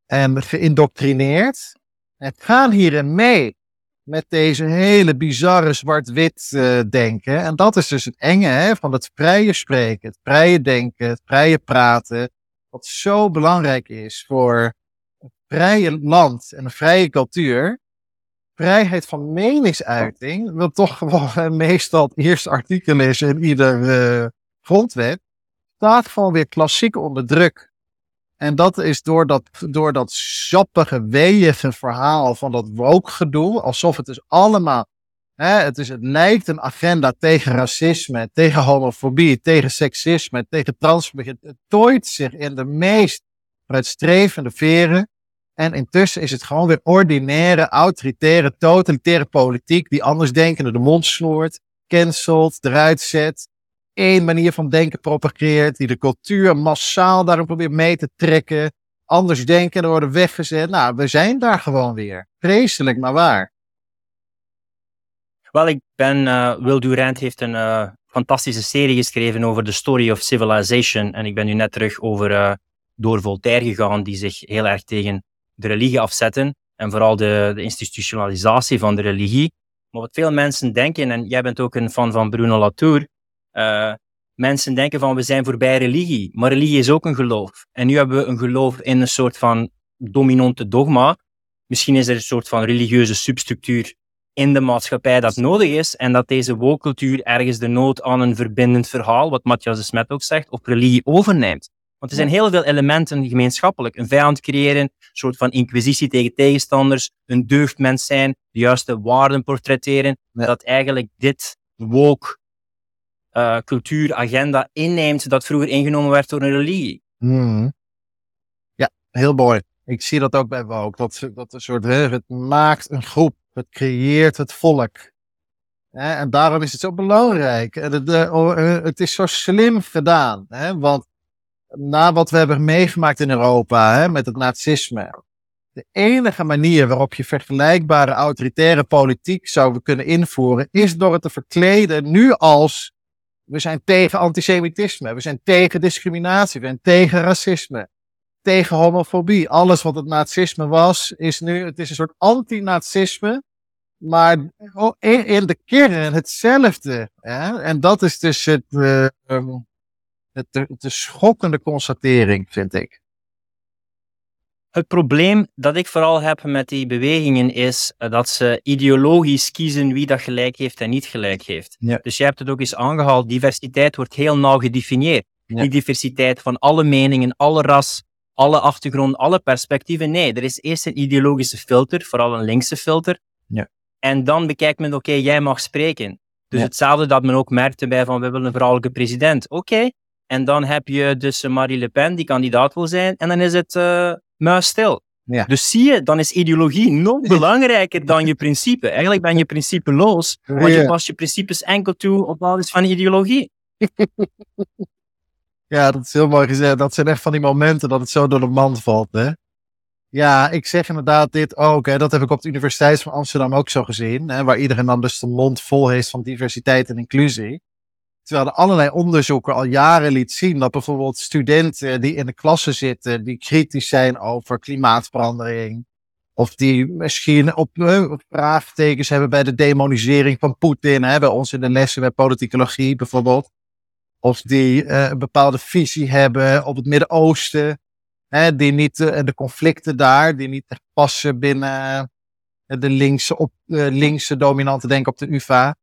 en geïndoctrineerd. En gaan hierin mee met deze hele bizarre zwart-wit uh, denken. En dat is dus het enge hè, van het vrije spreken, het vrije denken, het vrije praten. Wat zo belangrijk is voor een vrije land en een vrije cultuur vrijheid van meningsuiting, wat toch gewoon meestal het eerste artikel is in ieder uh, grondwet, staat gewoon weer klassiek onder druk. En dat is door dat, door dat sappige, weeige verhaal van dat woke-gedoe, alsof het dus allemaal, hè, het, is, het lijkt een agenda tegen racisme, tegen homofobie, tegen seksisme, tegen transfobie. Het tooit zich in de meest uitstrevende veren. En intussen is het gewoon weer ordinaire, autoritaire, totalitaire politiek die andersdenkenden de mond snoert, cancelt, eruit zet. één manier van denken propageert, die de cultuur massaal daarom probeert mee te trekken. Anders denken, er worden weggezet. Nou, we zijn daar gewoon weer. Vreselijk, maar waar. Wel, ik ben, uh, Will Durant heeft een uh, fantastische serie geschreven over de story of civilization. En ik ben nu net terug over, uh, door Voltaire gegaan, die zich heel erg tegen de religie afzetten. En vooral de, institutionalisatie van de religie. Maar wat veel mensen denken, en jij bent ook een fan van Bruno Latour, uh, mensen denken van we zijn voorbij religie, maar religie is ook een geloof. En nu hebben we een geloof in een soort van dominante dogma. Misschien is er een soort van religieuze substructuur in de maatschappij dat nodig is en dat deze woke ergens de nood aan een verbindend verhaal, wat Matthias de Smet ook zegt, op religie overneemt. Want er zijn heel veel elementen gemeenschappelijk. Een vijand creëren, een soort van inquisitie tegen tegenstanders, een deugdmens zijn, de juiste waarden portretteren. Dat eigenlijk dit woke uh, cultuuragenda inneemt dat vroeger ingenomen werd door een religie. Hmm. Ja, heel mooi. Ik zie dat ook bij woke. Dat, dat een soort, het maakt een groep, het creëert het volk. en daarom is het zo belangrijk. Het, oh, eh, het is zo slim gedaan. Want na wat we hebben meegemaakt in Europa hè, met het nazisme. De enige manier waarop je vergelijkbare autoritaire politiek zou kunnen invoeren, is door het te verkleden nu als we zijn tegen antisemitisme, we zijn tegen discriminatie, we zijn tegen racisme, tegen homofobie. Alles wat het nazisme was, is nu, het is een soort anti-nazisme, maar in de kern hetzelfde. Hè? En dat is dus het, uh, het, de, schokkende constatering, vind ik. Het probleem dat ik vooral heb met die bewegingen is eh, dat ze ideologisch kiezen wie dat gelijk heeft en niet gelijk heeft. Dus je hebt het ook eens aangehaald, diversiteit wordt heel nauw gedefinieerd. Die diversiteit van alle meningen, alle ras, alle achtergrond, alle perspectieven. Nee, er is eerst een ideologische filter, vooral een linkse filter. Ja. En dan bekijkt men, oké, jij mag spreken. Dus hetzelfde dat men ook merkte bij van, we willen een vrouwelijke president. Oké, en dan heb je dus Marie Le Pen die kandidaat wil zijn. En dan is het uh, muisstil. Ja. Dus zie je, dan is ideologie nog belangrijker dan je principe. Eigenlijk ben je principeloos, want je past je principes enkel toe op basis van ideologie. Ja, dat is heel mooi gezegd. Dat zijn echt van die momenten dat het zo door de mand valt, hè? Ja, ik zeg inderdaad dit ook. Hè. Dat heb ik op de Universiteit van Amsterdam ook zo gezien. Hè, waar iedereen dan dus de mond vol heeft van diversiteit en inclusie. Terwijl er allerlei onderzoeken al jaren liet zien dat bijvoorbeeld studenten die in de klasse zitten, die kritisch zijn over klimaatverandering, of die misschien op, uh, vraagtekens hebben bij de demonisering van Poetin, bij ons in de lessen bij politicologie bijvoorbeeld. Of die uh, een bepaalde visie hebben op het Midden-Oosten, die niet, uh, de conflicten daar, die niet passen binnen de linkse, op, linkse dominante denken op de UvA.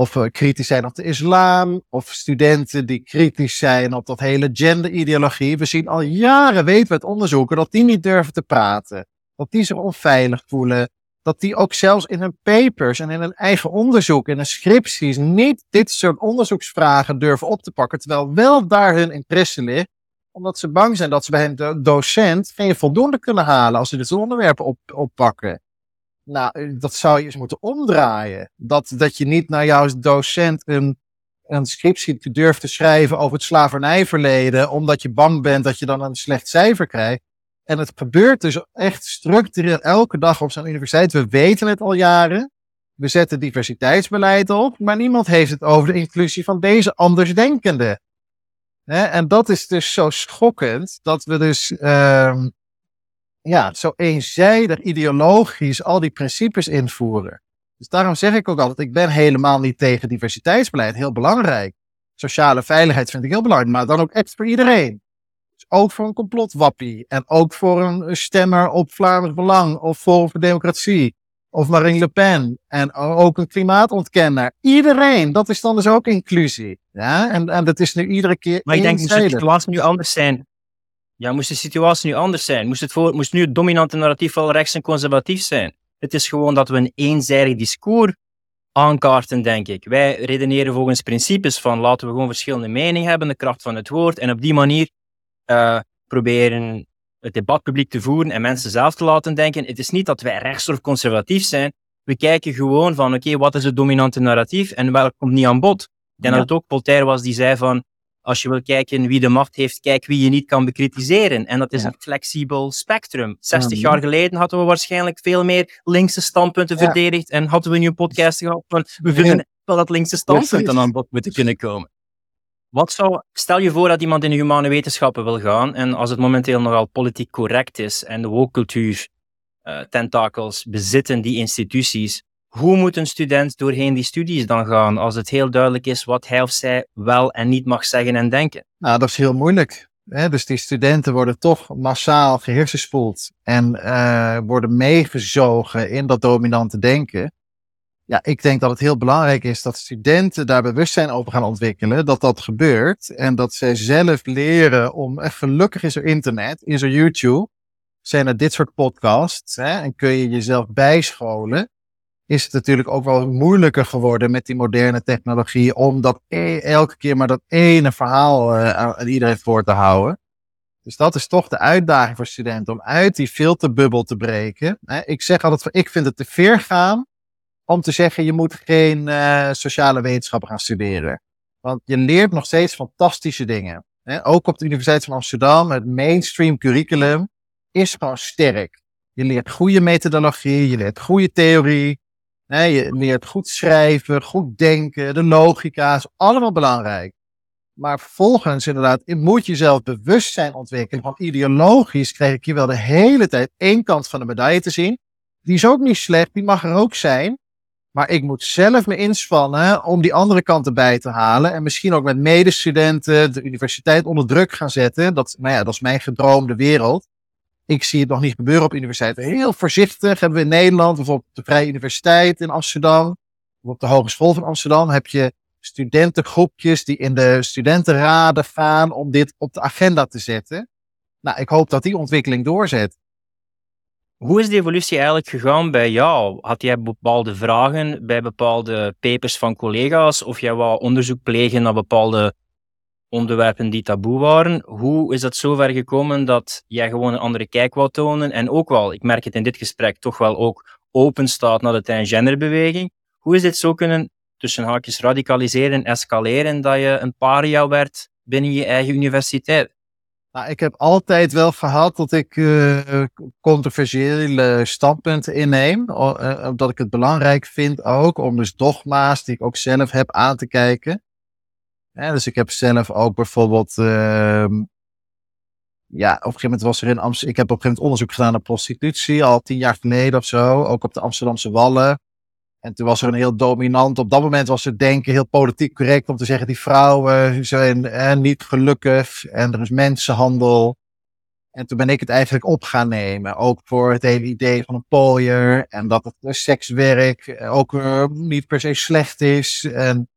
Of uh, kritisch zijn op de islam. Of studenten die kritisch zijn op dat hele genderideologie. We zien al jaren, weten we het onderzoeken, dat die niet durven te praten. Dat die zich onveilig voelen. Dat die ook zelfs in hun papers en in hun eigen onderzoek, in hun scripties, niet dit soort onderzoeksvragen durven op te pakken. Terwijl wel daar hun interesse ligt. Omdat ze bang zijn dat ze bij een docent geen voldoende kunnen halen als ze dit soort onderwerpen op, oppakken. Nou, dat zou je eens moeten omdraaien. Dat, dat je niet naar jouw docent een, een scriptie durft te schrijven over het slavernijverleden, omdat je bang bent dat je dan een slecht cijfer krijgt. En het gebeurt dus echt structureel elke dag op zo'n universiteit. We weten het al jaren. We zetten diversiteitsbeleid op, maar niemand heeft het over de inclusie van deze andersdenkenden. En dat is dus zo schokkend dat we dus uh, ja, zo eenzijdig ideologisch al die principes invoeren. Dus daarom zeg ik ook altijd, ik ben helemaal niet tegen diversiteitsbeleid, heel belangrijk. Sociale veiligheid vind ik heel belangrijk, maar dan ook echt voor iedereen. Dus ook voor een complotwappie en ook voor een stemmer op Vlaanderen Belang of Forum voor Democratie of Marine Le Pen en ook een klimaatontkenner. Iedereen, dat is dan dus ook inclusie. Ja, en, en dat is nu iedere keer. Maar ik denk dat de situatie nu anders zijn. Ja, moest de situatie nu anders zijn? Moest, het voor, moest nu het dominante narratief wel rechts en conservatief zijn? Het is gewoon dat we een eenzijdig discours aankaarten, denk ik. Wij redeneren volgens principes van laten we gewoon verschillende meningen hebben, de kracht van het woord, en op die manier uh, proberen het debat publiek te voeren en mensen zelf te laten denken. Het is niet dat wij rechts of conservatief zijn. We kijken gewoon van, oké, wat is het dominante narratief en welk komt niet aan bod? denk dat het ook Voltaire was die zei van, als je wil kijken wie de macht heeft, kijk wie je niet kan bekritiseren. En dat is Ja. een flexibel spectrum. 60 Mhm. jaar geleden hadden we waarschijnlijk veel meer linkse standpunten Ja. verdedigd en hadden we nu een podcast gehad van, we vinden wel dat linkse standpunten aan bod moeten kunnen komen. Wat zou, stel je voor dat iemand in de humane wetenschappen wil gaan en als het momenteel nogal politiek correct is en de woke-cultuur eh, tentakels bezitten die instituties, hoe moet een student doorheen die studies dan gaan als het heel duidelijk is wat hij of zij wel en niet mag zeggen en denken? Nou, dat is heel moeilijk. Hè? Dus die studenten worden toch massaal gehersenspoeld en eh, worden meegezogen in dat dominante denken. Ja, ik denk dat het heel belangrijk is dat studenten daar bewustzijn over gaan ontwikkelen, dat dat gebeurt en dat zij zelf leren om, en gelukkig is er internet, is er YouTube, zijn er dit soort podcasts hè? en kun je jezelf bijscholen. Is het natuurlijk ook wel moeilijker geworden met die moderne technologie om dat e- elke keer maar dat ene verhaal eh, aan iedereen voor te houden. Dus dat is toch de uitdaging voor studenten om uit die filterbubbel te breken. Ik zeg altijd, ik vind het te ver gaan om te zeggen je moet geen eh, sociale wetenschappen gaan studeren. Want je leert nog steeds fantastische dingen. Ook op de Universiteit van Amsterdam, het mainstream curriculum is gewoon sterk. Je leert goede methodologie, je leert goede theorie. Je leert goed schrijven, goed denken, de logica is allemaal belangrijk. Maar vervolgens inderdaad, je moet jezelf bewustzijn ontwikkelen. Want ideologisch krijg ik hier wel de hele tijd één kant van de medaille te zien. Die is ook niet slecht, die mag er ook zijn. Maar ik moet zelf me inspannen om die andere kant erbij te halen. En misschien ook met medestudenten de universiteit onder druk gaan zetten. Dat, nou ja, dat is mijn gedroomde wereld. Ik zie het nog niet gebeuren op universiteiten. Heel voorzichtig hebben we in Nederland, bijvoorbeeld op de Vrije Universiteit in Amsterdam. Of op de Hogeschool van Amsterdam heb je studentengroepjes die in de studentenraden gaan om dit op de agenda te zetten. Nou, ik hoop dat die ontwikkeling doorzet. Hoe is die evolutie eigenlijk gegaan bij jou? Had jij bepaalde vragen bij bepaalde papers van collega's of jij wou onderzoek plegen naar bepaalde onderwerpen die taboe waren? Hoe is dat zover gekomen dat jij gewoon een andere kijk wou tonen en ook wel, ik merk het in dit gesprek, toch wel ook open staat naar de transgenderbeweging? Hoe is dit zo kunnen tussen haakjes radicaliseren, escaleren, dat je een paria werd binnen je eigen universiteit? Nou, ik heb altijd wel gehad dat ik eh, controversiële standpunten inneem. eh, Omdat ik het belangrijk vind ook om dus dogma's die ik ook zelf heb aan te kijken. Dus ik heb zelf ook bijvoorbeeld. ehm, ja, op een gegeven moment was er in Amsterdam. Ik heb op een gegeven moment onderzoek gedaan naar prostitutie, al tien jaar geleden of zo. Ook op de Amsterdamse Wallen. En toen was er een heel dominant. Op dat moment was het denken heel politiek correct om te zeggen: die vrouwen zijn niet gelukkig en er is mensenhandel. En toen ben ik het eigenlijk op gaan nemen. Ook voor het hele idee van een pooier. En dat het sekswerk eh, ook eh, niet per se slecht is. En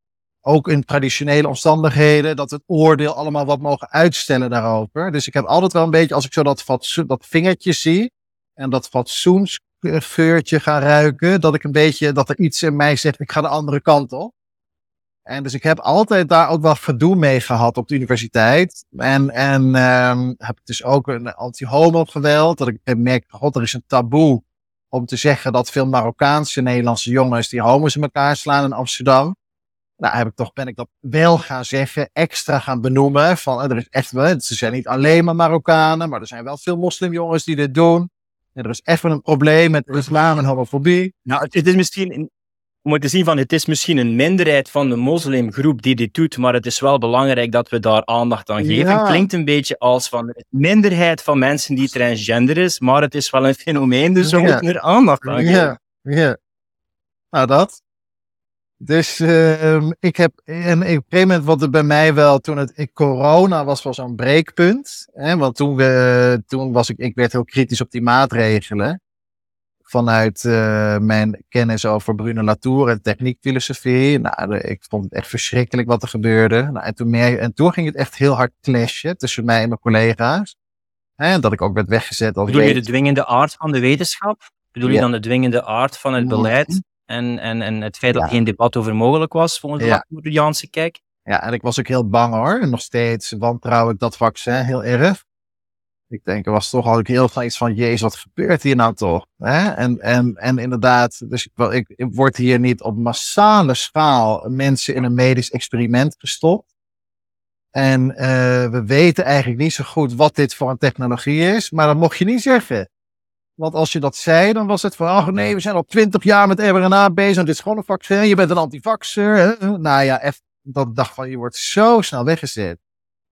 ook in traditionele omstandigheden. Dat het oordeel allemaal wat mogen uitstellen daarover. Dus ik heb altijd wel een beetje, als ik zo dat, dat vingertje zie. En dat fatsoensgeurtje ga ruiken. Dat ik een beetje, dat er iets in mij zegt, ik ga de andere kant op. En dus ik heb altijd daar ook wel gedoe mee gehad op de universiteit. En, en ehm, heb ik dus ook een anti-homo geweld. Dat ik merk, god, er is een taboe om te zeggen dat veel Marokkaanse Nederlandse jongens die homo's in elkaar slaan in Amsterdam. Nou, heb ik toch, ben ik dat wel gaan zeggen, extra gaan benoemen. Van, eh, er is echt wel, ze zijn niet alleen maar Marokkanen, maar er zijn wel veel moslimjongens die dit doen. En er is even een probleem met islam en homofobie. Nou, het, het is misschien, een- om te zien van, het is misschien een minderheid van de moslimgroep die dit doet, maar het is wel belangrijk dat we daar aandacht aan geven. Ja. Klinkt een beetje als van minderheid van mensen die transgender is, maar het is wel een fenomeen, dus we Ja. moeten er aandacht aan geven. Ja, ja. Nou, dat. Dus ehm, ik heb, en op een gegeven moment, wat er bij mij wel, toen het corona was, was zo'n breekpunt. Hè, want toen, we, toen was ik, ik werd heel kritisch op die maatregelen. Vanuit eh, mijn kennis over Bruno Latour en techniekfilosofie. Nou, ik vond het echt verschrikkelijk wat er gebeurde. Nou, en, toen meer, en toen ging het echt heel hard clashen tussen mij en mijn collega's. Hè, dat ik ook werd weggezet als Bedoel je de dwingende aard van de wetenschap? Bedoel je dan de dwingende aard van het Mhm. beleid en, en, en het feit dat er geen debat over mogelijk was, volgens de Ja. Latouriaanse kijk? Ja, en ik was ook heel bang hoor. En nog steeds wantrouw ik dat vaccin heel erg. Ik denk, er was toch al heel veel iets van, jezus, wat gebeurt hier nou toch? Hè? En, en, en inderdaad, dus ik, ik, ik word hier niet op massale schaal mensen in een medisch experiment gestopt. En uh, we weten eigenlijk niet zo goed wat dit voor een technologie is, maar dat mocht je niet zeggen. Want als je dat zei, dan was het van, ach nee, we zijn al twintig jaar met mRNA bezig, dit is gewoon een vaccin, je bent een antivaxer. Nou ja, dat dacht van, je wordt zo snel weggezet.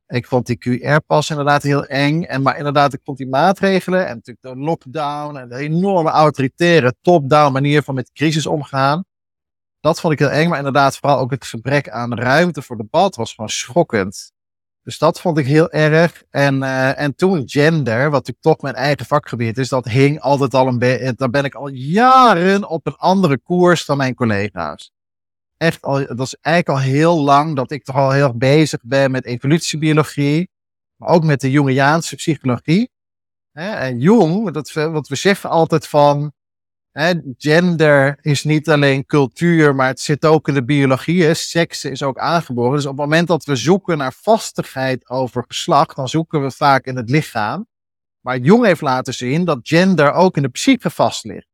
Ik vond die QR-pas inderdaad heel eng. En, maar inderdaad, ik vond die maatregelen en natuurlijk de lockdown en de enorme autoritaire top-down manier van met crisis omgaan. Dat vond ik heel eng. Maar inderdaad, vooral ook het gebrek aan ruimte voor debat was gewoon schokkend. Dus dat vond ik heel erg. En, uh, en toen gender, wat natuurlijk toch mijn eigen vakgebied is, dat hing altijd al een beetje. Daar ben ik al jaren op een andere koers dan mijn collega's echt al, dat is eigenlijk al heel lang dat ik toch al heel erg bezig ben met evolutiebiologie, maar ook met de Jungiaanse psychologie. En Jung, dat, wat we zeggen altijd van, gender is niet alleen cultuur, maar het zit ook in de biologie. Seks is ook aangeboren. Dus op het moment dat we zoeken naar vastigheid over geslacht, dan zoeken we vaak in het lichaam. Maar Jung heeft laten zien dat gender ook in de psyche vast ligt.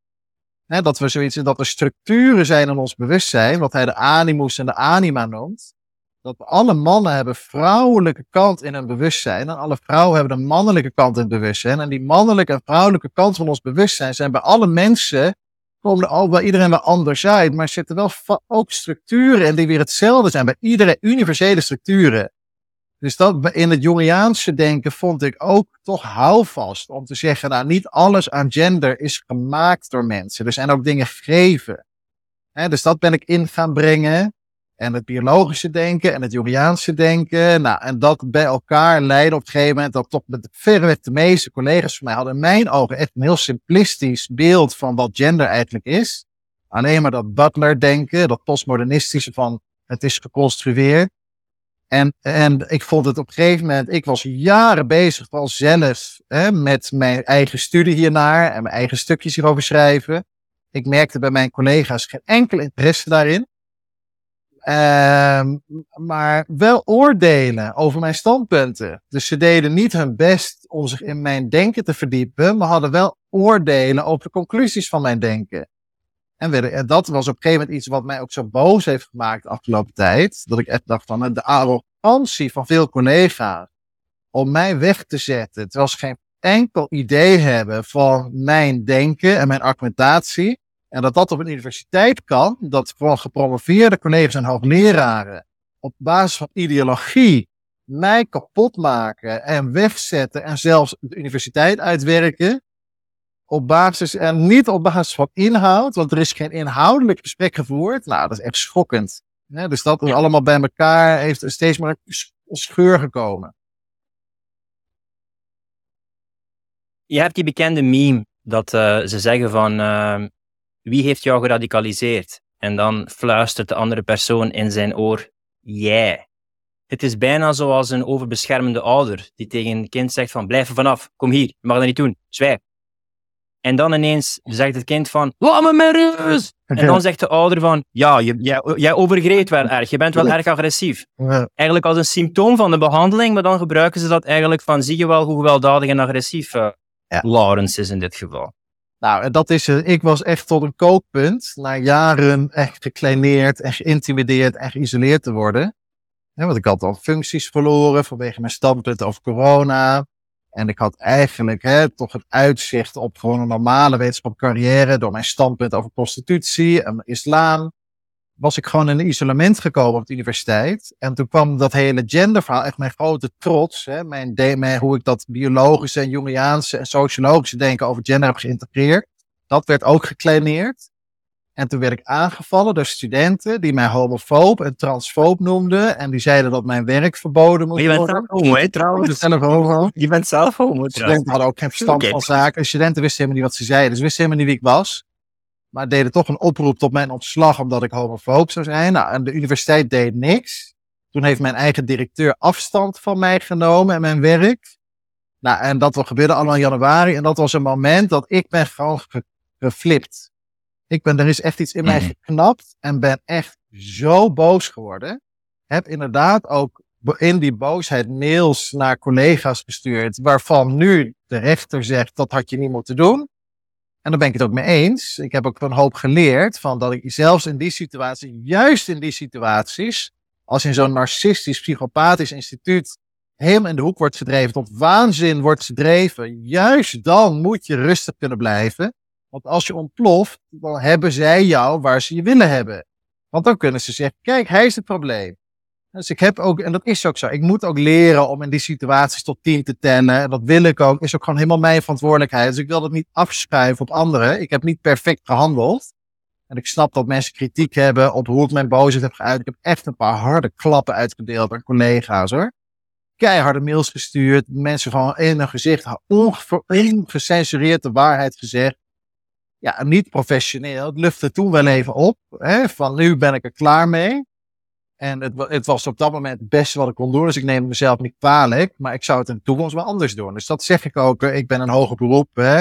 Hè, dat we zoiets, dat er structuren zijn in ons bewustzijn, wat hij de animus en de anima noemt. Dat alle mannen hebben vrouwelijke kant in hun bewustzijn en alle vrouwen hebben de mannelijke kant in het bewustzijn. En die mannelijke en vrouwelijke kant van ons bewustzijn zijn bij alle mensen, komen ook bij iedereen wel anders uit, maar er zitten wel ook structuren in die weer hetzelfde zijn bij iedereen, universele structuren. Dus dat in het Jungiaanse denken vond ik ook toch houvast om te zeggen, nou niet alles aan gender is gemaakt door mensen. Er zijn ook dingen gegeven. dus dat ben ik in gaan brengen. En het biologische denken en het Jungiaanse denken. Nou, en dat bij elkaar leidde op een gegeven moment dat toch met verreweg de meeste collega's van mij hadden in mijn ogen echt een heel simplistisch beeld van wat gender eigenlijk is. Alleen maar dat Butler denken, dat postmodernistische van het is geconstrueerd. En, en ik vond het op een gegeven moment, ik was jaren bezig wel zelf hè, met mijn eigen studie hiernaar en mijn eigen stukjes hierover schrijven. Ik merkte bij mijn collega's geen enkel interesse daarin. Um, maar wel oordelen over mijn standpunten. Dus ze deden niet hun best om zich in mijn denken te verdiepen, maar hadden wel oordelen over de conclusies van mijn denken. En, dat was op een gegeven moment iets wat mij ook zo boos heeft gemaakt de afgelopen tijd. Dat ik echt dacht van de arrogantie van veel collega's om mij weg te zetten. Terwijl ze geen enkel idee hebben van mijn denken en mijn argumentatie. En dat dat op een universiteit kan. Dat gewoon gepromoveerde collega's en hoogleraren op basis van ideologie mij kapot maken en wegzetten en zelfs de universiteit uitwerken op basis en niet op basis van inhoud, want er is geen inhoudelijk gesprek gevoerd. Nou, dat is echt schokkend. dus dat er allemaal bij elkaar heeft steeds maar een scheur gekomen. Je hebt die bekende meme dat uh, ze zeggen van uh, wie heeft jou geradicaliseerd? En dan fluistert de andere persoon in zijn oor, jij. Het is bijna zoals een overbeschermende ouder die tegen een kind zegt van blijf er vanaf, kom hier, je mag dat niet doen, zwijg. En dan ineens zegt het kind van, laat me met rust. En dan zegt de ouder van, ja, je, jij, jij overgreed wel erg, je bent wel erg agressief. Eigenlijk als een symptoom van de behandeling, maar dan gebruiken ze dat eigenlijk van, zie je wel hoe gewelddadig en agressief uh, ja. Lawrence is in dit geval. Nou, dat is het. Ik was echt tot een kookpunt, na jaren echt gekleineerd en geïntimideerd en geïsoleerd te worden. want ik had al functies verloren vanwege mijn standpunt over corona. En ik had eigenlijk hè, toch het uitzicht op gewoon een normale wetenschappelijke carrière door mijn standpunt over prostitutie en islam. Was ik gewoon in een isolement gekomen op de universiteit. En toen kwam dat hele genderverhaal, echt mijn grote trots. Hè, mijn, mijn, hoe ik dat biologische en Jungiaanse en sociologische denken over gender heb geïntegreerd. Dat werd ook gekleineerd. En toen werd ik aangevallen door studenten die mij homofoob en transfoob noemden. En die zeiden dat mijn werk verboden moest worden. Je bent homo, hè, trouwens. Zelf homo. Je bent zelf homo, Studenten hadden ook geen verstand van zaken. Studenten wisten helemaal niet wat ze zeiden. Ze wisten helemaal niet wie ik was. Maar deden toch een oproep tot mijn ontslag omdat ik homofoob zou zijn. Nou, en de universiteit deed niks. Toen heeft mijn eigen directeur afstand van mij genomen en mijn werk. Nou, en dat gebeurde allemaal in januari. En dat was een moment dat ik ben gewoon geflipt. Ik ben, er is echt iets in mij mhm. geknapt en ben echt zo boos geworden. Heb inderdaad ook in die boosheid mails naar collega's gestuurd, waarvan nu de rechter zegt dat had je niet moeten doen. En daar ben ik het ook mee eens. Ik heb ook een hoop geleerd van dat ik zelfs in die situatie, juist in die situaties, als in zo'n narcistisch, psychopathisch instituut helemaal in de hoek wordt gedreven, tot waanzin wordt gedreven, juist dan moet je rustig kunnen blijven. Want als je ontploft, dan hebben zij jou waar ze je willen hebben. Want dan kunnen ze zeggen, kijk, hij is het probleem. Dus ik heb ook, en dat is ook zo, ik moet ook leren om in die situaties tot tien te tellen. En dat wil ik ook, is ook gewoon helemaal mijn verantwoordelijkheid. Dus ik wil dat niet afschuiven op anderen. Ik heb niet perfect gehandeld. En ik snap dat mensen kritiek hebben op hoe ik mijn boosheid heb geuit. Ik heb echt een paar harde klappen uitgedeeld aan collega's hoor. Keiharde mails gestuurd. Mensen gewoon in hun gezicht ongecensureerd de waarheid gezegd. Ja, niet professioneel. Het lufte toen wel even op. Hè, van nu ben ik er klaar mee. En het, het, was op dat moment het beste wat ik kon doen. Dus ik neem mezelf niet kwalijk. Maar ik zou het in de toekomst wel anders doen. Dus dat zeg ik ook. Ik ben een hoger beroep. Hè.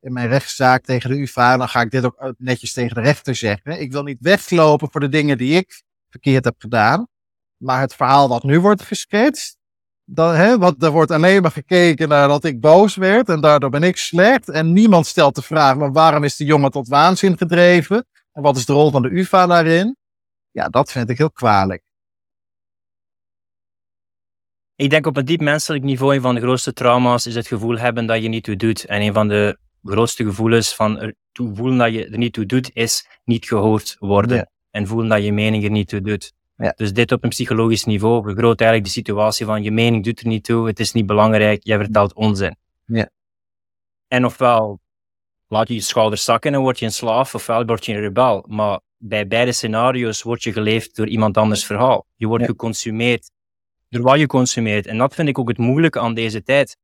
In mijn rechtszaak tegen de UvA. Dan ga ik dit ook netjes tegen de rechter zeggen. Ik wil niet weglopen voor de dingen die ik verkeerd heb gedaan. Maar het verhaal wat nu wordt geschetst. Dan, hè, er wordt alleen maar gekeken naar dat ik boos werd. En daardoor ben ik slecht. En niemand stelt de vraag. Maar waarom is de jongen tot waanzin gedreven? En wat is de rol van de UvA daarin? Ja, dat vind ik heel kwalijk. Ik denk op een diep menselijk niveau, een van de grootste trauma's is het gevoel hebben dat je niet toe doet. En een van de grootste gevoelens van er toe voelen dat je er niet toe doet, is niet gehoord worden. En voelen dat je mening er niet toe doet. Ja. Dus dit op een psychologisch niveau vergroot eigenlijk de situatie van je mening doet er niet toe, het is niet belangrijk, jij vertelt onzin. Ja. En ofwel laat je je schouders zakken en word je een slaaf, ofwel word je een rebel. Maar bij beide scenario's word je geleefd door iemand anders verhaal. Je wordt geconsumeerd door wat je consumeert. En dat vind ik ook het moeilijke aan deze tijd.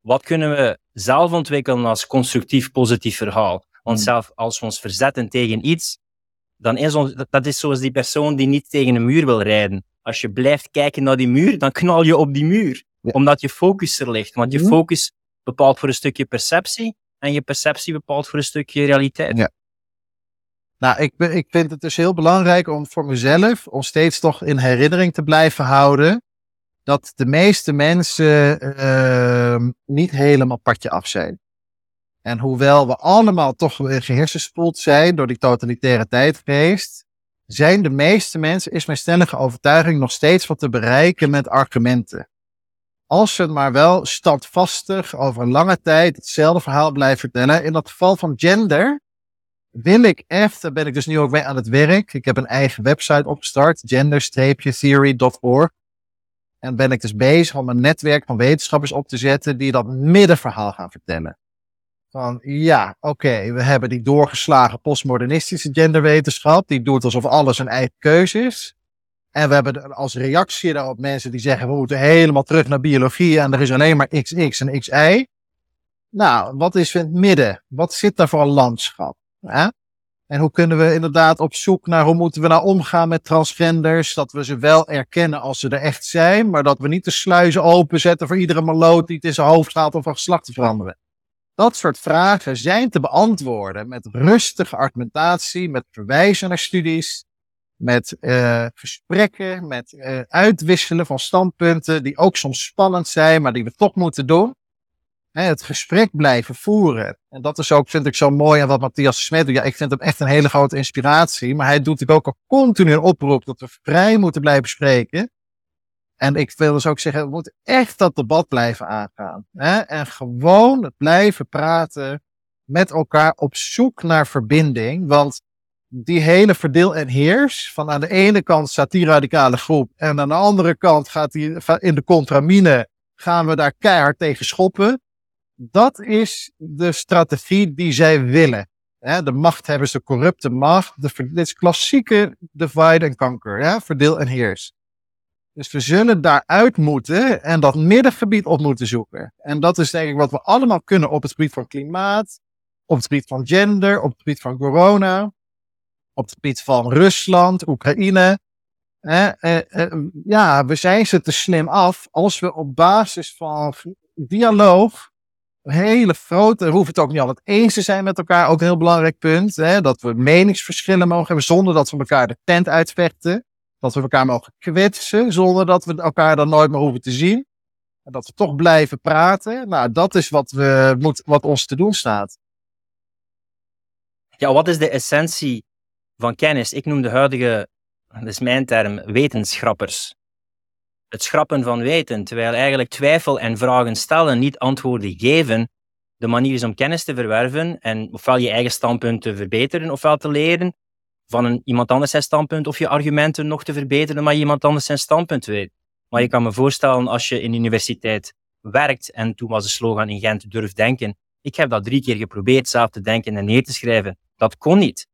Wat kunnen we zelf ontwikkelen als constructief positief verhaal? Want hmm. zelf als we ons verzetten tegen iets, dan is ons, dat is zoals die persoon die niet tegen een muur wil rijden. Als je blijft kijken naar die muur, dan knal je op die muur. Omdat je focus er ligt. Want je hmm. focus bepaalt voor een stukje perceptie en je perceptie bepaalt voor een stukje realiteit. Ja. Nou, ik, ik vind het dus heel belangrijk om voor mezelf, om steeds toch in herinnering te blijven houden, dat de meeste mensen uh, niet helemaal padje af zijn. En hoewel we allemaal toch gehersenspoeld zijn door die totalitaire tijdgeest, zijn de meeste mensen, is mijn stellige overtuiging, nog steeds wat te bereiken met argumenten. Als ze maar wel standvastig over lange tijd hetzelfde verhaal blijven vertellen. In dat geval van gender, wil ik echt, daar ben ik dus nu ook mee aan het werk. Ik heb een eigen website opgestart, gender-theory.org. En ben ik dus bezig om een netwerk van wetenschappers op te zetten die dat middenverhaal gaan vertellen. Van ja, oké, we hebben die doorgeslagen postmodernistische genderwetenschap, die doet alsof alles een eigen keuze is. En we hebben als reactie daarop mensen die zeggen, we moeten helemaal terug naar biologie en er is alleen maar XX en XY. Nou, wat is het midden? Wat zit daar voor een landschap? En hoe kunnen we inderdaad op zoek naar hoe moeten we nou omgaan met transgenders? Dat we ze wel erkennen als ze er echt zijn, maar dat we niet de sluizen openzetten voor iedere maloot die het in zijn hoofd gaat om van geslacht te veranderen. Dat soort vragen zijn te beantwoorden met rustige argumentatie, met verwijzen naar studies, met uh, gesprekken, met uh, uitwisselen van standpunten die ook soms spannend zijn, maar die we toch moeten doen het gesprek blijven voeren. En dat is ook, vind ik, zo mooi aan wat Matthias Smet doet. Ja, ik vind hem echt een hele grote inspiratie. Maar hij doet ook al continu een oproep dat we vrij moeten blijven spreken. En ik wil dus ook zeggen, we moeten echt dat debat blijven aangaan. Hè? En gewoon blijven praten met elkaar op zoek naar verbinding. Want die hele verdeel en heers, van aan de ene kant staat die radicale groep en aan de andere kant gaat die in de contramine, gaan we daar keihard tegen schoppen dat is de strategie die zij willen. de machthebbers, de corrupte macht, de, dit is klassieke divide and conquer, ja, verdeel en heers. Dus we zullen daaruit moeten en dat middengebied op moeten zoeken. En dat is denk ik wat we allemaal kunnen op het gebied van klimaat, op het gebied van gender, op het gebied van corona, op het gebied van Rusland, Oekraïne. Eh, eh, ja, we zijn ze te slim af als we op basis van dialoog hele grote, we hoeven het ook niet altijd eens te zijn met elkaar, ook een heel belangrijk punt. Hè, dat we meningsverschillen mogen hebben zonder dat we elkaar de tent uitvechten. Dat we elkaar mogen kwetsen zonder dat we elkaar dan nooit meer hoeven te zien. En dat we toch blijven praten. Nou, dat is wat, we, moet, wat ons te doen staat. Ja, wat is de essentie van kennis? Ik noem de huidige, dat is mijn term, wetenschrappers. Het schrappen van weten, terwijl eigenlijk twijfel en vragen stellen, niet antwoorden geven, de manier is om kennis te verwerven en ofwel je eigen standpunt te verbeteren ofwel te leren van een, iemand anders zijn standpunt of je argumenten nog te verbeteren, maar iemand anders zijn standpunt weet. Maar je kan me voorstellen als je in de universiteit werkt en toen was de slogan in Gent durf denken. Ik heb dat drie keer geprobeerd zelf te denken en neer te schrijven. Dat kon niet.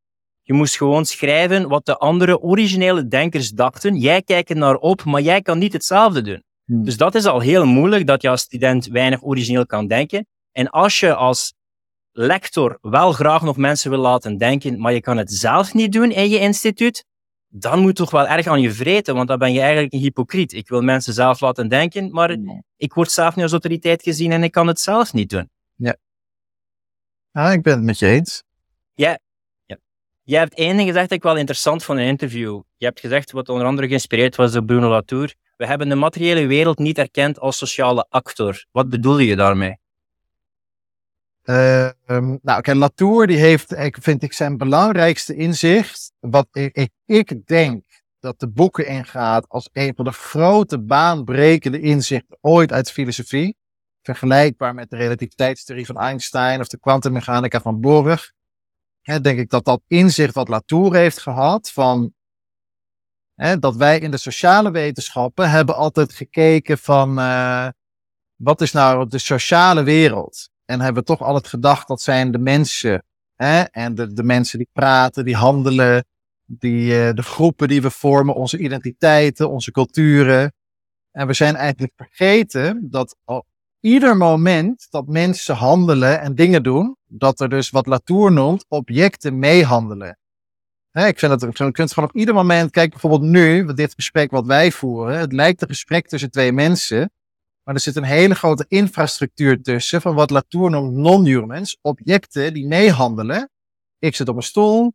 Je moest gewoon schrijven wat de andere originele denkers dachten. Jij kijkt er naar op, maar jij kan niet hetzelfde doen. Hmm. Dus dat is al heel moeilijk dat je als student weinig origineel kan denken. En als je als lector wel graag nog mensen wil laten denken, maar je kan het zelf niet doen in je instituut, dan moet je toch wel erg aan je vreten, want dan ben je eigenlijk een hypocriet. Ik wil mensen zelf laten denken, maar ik word zelf niet als autoriteit gezien en ik kan het zelf niet doen. Ja, ik ben het met je eens. Jij hebt één ding gezegd dat ik wel interessant vond een interview. Je hebt gezegd, wat onder andere geïnspireerd was door Bruno Latour, we hebben de materiële wereld niet erkend als sociale actor. Wat bedoel je daarmee? Um, nou, oké, Latour die heeft, ik vind ik zijn belangrijkste inzicht, wat ik, ik, ik denk dat de boeken ingaat als een van de grote baanbrekende inzichten ooit uit filosofie, vergelijkbaar met de relativiteitstheorie van Einstein of de kwantummechanica van Borg, hè, denk ik dat dat inzicht wat Latour heeft gehad van hè, dat wij in de sociale wetenschappen hebben altijd gekeken van uh, wat is nou de sociale wereld? En hebben we toch altijd gedacht dat zijn de mensen. Hè? En de, de mensen die praten, die handelen, die, uh, de groepen die we vormen, onze identiteiten, onze culturen. En we zijn eigenlijk vergeten dat ieder moment dat mensen handelen en dingen doen, dat er dus wat Latour noemt, objecten meehandelen. Ik vind dat je kunt gewoon op ieder moment, kijk bijvoorbeeld nu, dit gesprek wat wij voeren, het lijkt een gesprek tussen twee mensen. Maar er zit een hele grote infrastructuur tussen van wat Latour noemt non-humans, objecten die meehandelen. Ik zit op een stoel,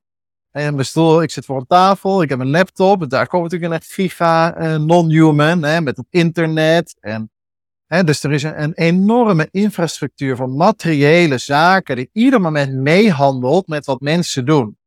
en mijn stoel, ik zit voor een tafel, ik heb een laptop, daar komt natuurlijk een echt giga uh, non-human, hè, met het internet. En, dus er is een, enorme infrastructuur van materiële zaken die ieder moment meehandelt met wat mensen doen.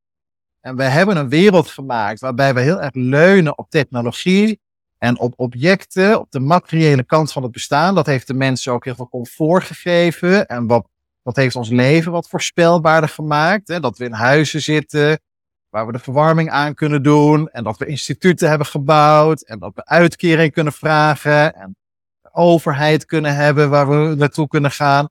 En we hebben een wereld gemaakt waarbij we heel erg leunen op technologie, en op objecten, op de materiële kant van het bestaan, dat heeft de mensen ook heel veel comfort gegeven. En wat, dat heeft ons leven wat voorspelbaarder gemaakt. Dat we in huizen zitten waar we de verwarming aan kunnen doen. En dat we instituten hebben gebouwd. En dat we uitkering kunnen vragen. En overheid kunnen hebben waar we naartoe kunnen gaan.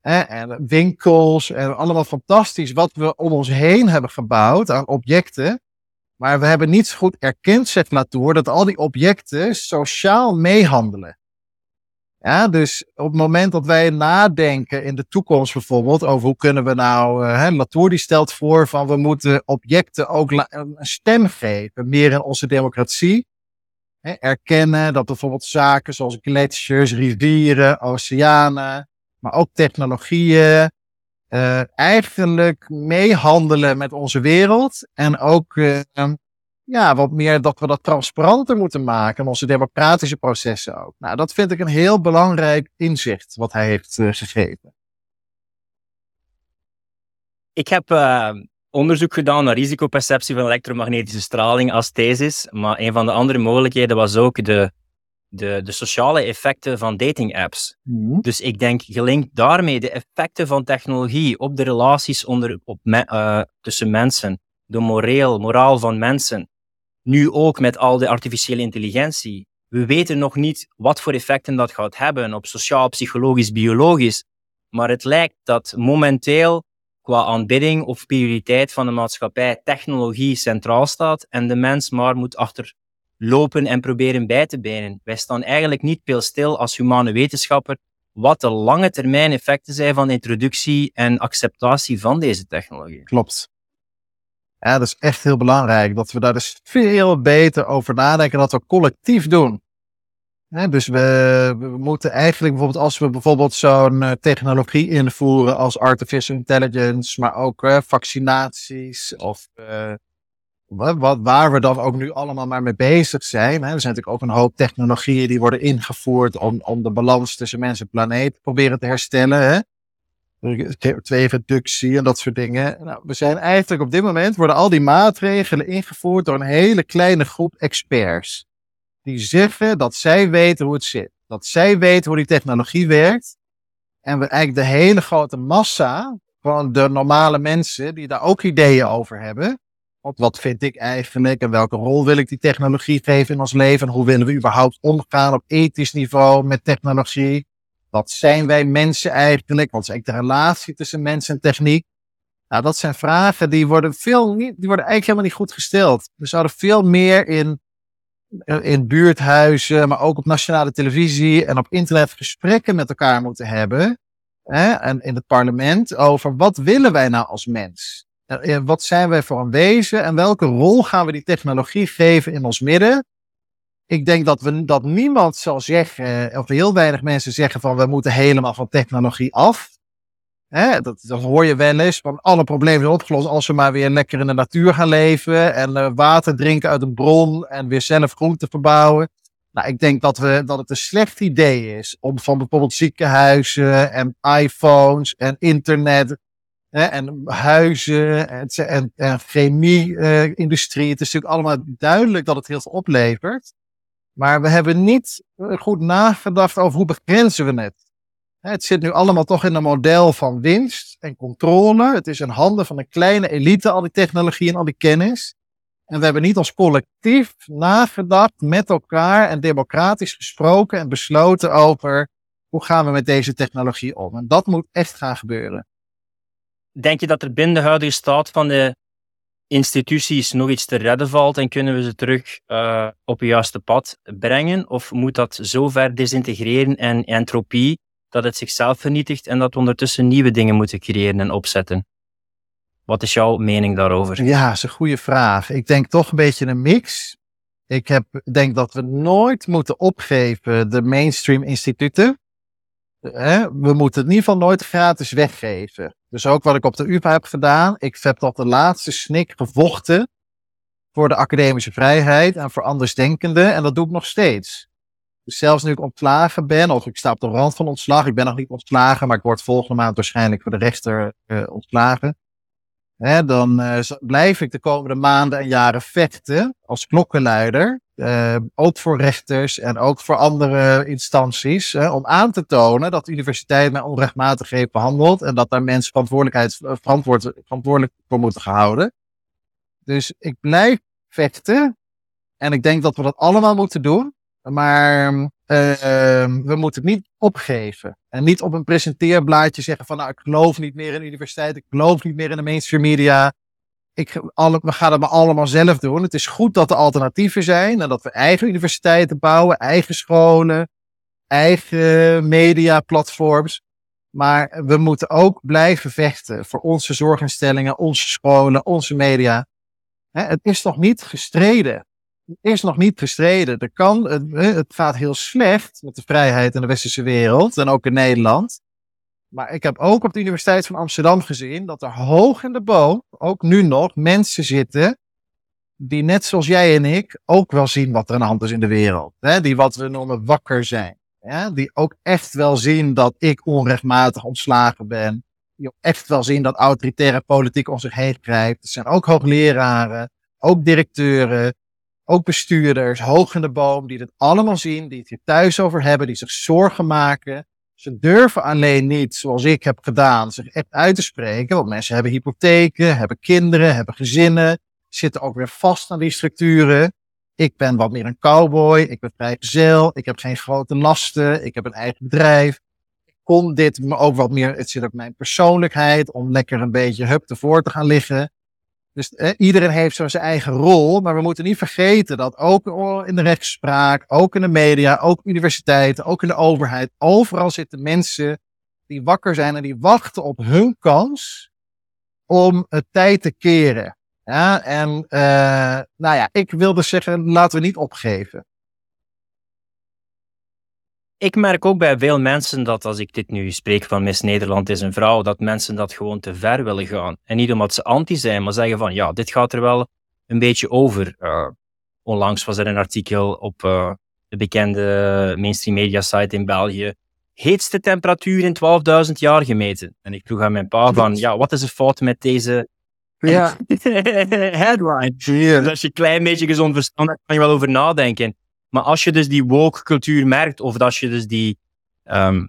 En winkels. En allemaal fantastisch wat we om ons heen hebben gebouwd aan objecten. Maar we hebben niet goed erkend, zegt Latour, dat al die objecten sociaal meehandelen. Ja, dus op het moment dat wij nadenken in de toekomst bijvoorbeeld over hoe kunnen we nou, uh, hè, Latour die stelt voor van we moeten objecten ook een stem geven, meer in onze democratie. Erkennen dat bijvoorbeeld zaken zoals gletsjers, rivieren, oceanen, maar ook technologieën, uh, eigenlijk meehandelen met onze wereld. En ook uh, ja, wat meer dat we dat transparanter moeten maken. Onze democratische processen ook. Nou, dat vind ik een heel belangrijk inzicht wat hij heeft uh, gegeven. Ik heb onderzoek gedaan naar risicoperceptie van elektromagnetische straling als thesis. Maar een van de andere mogelijkheden was ook de de, de sociale effecten van dating apps. Mm. Dus ik denk gelinkt daarmee de effecten van technologie op de relaties onder, op me, uh, tussen mensen, de moreel, moraal van mensen. Nu ook met al de artificiële intelligentie. We weten nog niet wat voor effecten dat gaat hebben op sociaal, psychologisch, biologisch. Maar het lijkt dat momenteel qua aanbidding of prioriteit van de maatschappij technologie centraal staat en de mens maar moet achter lopen en proberen bij te benen. Wij staan eigenlijk niet veel stil als humane wetenschapper wat de lange termijn effecten zijn van introductie en acceptatie van deze technologie. Klopt. Ja, dat is echt heel belangrijk dat we daar dus veel beter over nadenken, dat we collectief doen. Dus we, moeten eigenlijk bijvoorbeeld, als we bijvoorbeeld zo'n uh, technologie invoeren als artificial intelligence, maar ook uh, vaccinaties of uh, wat, waar we dan ook nu allemaal maar mee bezig zijn. Hè. Er zijn natuurlijk ook een hoop technologieën die worden ingevoerd om, om de balans tussen mens en planeet te proberen te herstellen. Hè. Twee reductie en dat soort dingen. Nou, we zijn eigenlijk op dit moment worden al die maatregelen ingevoerd door een hele kleine groep experts. Die zeggen dat zij weten hoe het zit. Dat zij weten hoe die technologie werkt. En we eigenlijk de hele grote massa van de normale mensen die daar ook ideeën over hebben. Want wat vind ik eigenlijk en welke rol wil ik die technologie geven in ons leven? En hoe willen we überhaupt omgaan op ethisch niveau met technologie? Wat zijn wij mensen eigenlijk? Wat is eigenlijk de relatie tussen mens en techniek? Nou, dat zijn vragen die worden, veel niet, die worden eigenlijk helemaal niet goed gesteld. We zouden veel meer in, in buurthuizen, maar ook op nationale televisie en op internet gesprekken met elkaar moeten hebben. Hè, en in het parlement over wat willen wij nou als mens? Eh, wat zijn wij voor een wezen en welke rol gaan we die technologie geven in ons midden? Ik denk dat, we, dat niemand zal zeggen, of heel weinig mensen zeggen van we moeten helemaal van technologie af. Hè, dat, hoor je wel eens, van alle problemen zijn opgelost als we maar weer lekker in de natuur gaan leven en uh, water drinken uit een bron en weer zelf groenten verbouwen. Nou, ik denk dat, we, dat het een slecht idee is om van bijvoorbeeld ziekenhuizen en iPhones en internet hè, en huizen en, en, en chemie-industrie. het is natuurlijk allemaal duidelijk dat het heel veel oplevert. Maar we hebben niet eh, goed nagedacht over hoe begrenzen we het. Het zit nu allemaal toch in een model van winst en controle. Het is in handen van een kleine elite, al die technologie en al die kennis. En we hebben niet als collectief nagedacht met elkaar en democratisch gesproken en besloten over hoe gaan we met deze technologie om. En dat moet echt gaan gebeuren. Denk je dat er binnen de huidige staat van de instituties nog iets te redden valt en kunnen we ze terug uh, op het juiste pad brengen? Of moet dat zo ver desintegreren en entropie dat het zichzelf vernietigt en dat we ondertussen nieuwe dingen moeten creëren en opzetten? Wat is jouw mening daarover? Ja, dat is een goede vraag. Ik denk toch een beetje een mix. Ik heb, denk dat we nooit moeten opgeven de mainstream instituten. We moeten het in ieder geval nooit gratis weggeven. Dus ook wat ik op de UvA heb gedaan. Ik heb tot de laatste snik gevochten voor de academische vrijheid en voor andersdenkenden. En dat doe ik nog steeds. Dus zelfs nu ik ontslagen ben, of ik sta op de rand van ontslag. Ik ben nog niet ontslagen, maar ik word volgende maand waarschijnlijk voor de rechter uh, ontslagen. Hè, dan uh, blijf ik de komende maanden en jaren vechten als klokkenluider. Uh, ook voor rechters en ook voor andere instanties. Om aan te tonen dat de universiteit mij onrechtmatig heeft behandeld. En dat daar mensen verantwoordelijkheid, eh, verantwoord, verantwoordelijk voor moeten gehouden. Dus ik blijf vechten. En ik denk dat we dat allemaal moeten doen. Maar uh, we moeten het niet opgeven. En niet op een presenteerblaadje zeggen van nou, ik geloof niet meer in de universiteit. Ik geloof niet meer in de mainstream media. Ik, alle, we gaan het maar allemaal zelf doen. Het is goed dat er alternatieven zijn. En dat we eigen universiteiten bouwen. Eigen scholen. Eigen mediaplatforms. Maar we moeten ook blijven vechten voor onze zorginstellingen, onze scholen, onze media. het is nog niet gestreden is nog niet gestreden. Er kan, het, het gaat heel slecht met de vrijheid in de westerse wereld en ook in Nederland. Maar ik heb ook op de Universiteit van Amsterdam gezien dat er hoog in de boom, ook nu nog, mensen zitten die net zoals jij en ik ook wel zien wat er aan de hand is in de wereld. Hè? Die wat we noemen wakker zijn. Die ook echt wel zien dat ik onrechtmatig ontslagen ben. Die ook echt wel zien dat autoritaire politiek om zich heen grijpt. Er zijn ook hoogleraren, ook directeuren, ook bestuurders, hoog in de boom, die dit allemaal zien, die het hier thuis over hebben, die zich zorgen maken. Ze durven alleen niet, zoals ik heb gedaan, zich echt uit te spreken. Want mensen hebben hypotheken, hebben kinderen, hebben gezinnen, zitten ook weer vast aan die structuren. Ik ben wat meer een cowboy, ik ben vrijgezel, ik heb geen grote lasten, ik heb een eigen bedrijf. Ik kon dit ook wat meer, het zit ook mijn persoonlijkheid, om lekker een beetje hup ervoor te gaan liggen. Dus eh, iedereen heeft zo zijn eigen rol, maar we moeten niet vergeten dat ook in de rechtspraak, ook in de media, ook universiteiten, ook in de overheid, overal zitten mensen die wakker zijn en die wachten op hun kans om het tijd te keren. Ja, en uh, nou ja, ik wilde zeggen, laten we niet opgeven ik merk ook bij veel mensen dat als ik dit nu spreek van Miss Nederland is een vrouw, dat mensen dat gewoon te ver willen gaan. En niet omdat ze anti zijn, maar zeggen van ja, dit gaat er wel een beetje over. Uh, onlangs was er een artikel op uh, de bekende mainstream media site in België. Heetste temperatuur in 12.000 jaar gemeten. En ik vroeg aan mijn pa van, ja, wat is er fout met deze ja. headline? Dus als je een klein beetje gezond verstand hebt, kan je wel over nadenken. Maar als je dus die woke cultuur merkt, of als je dus die um,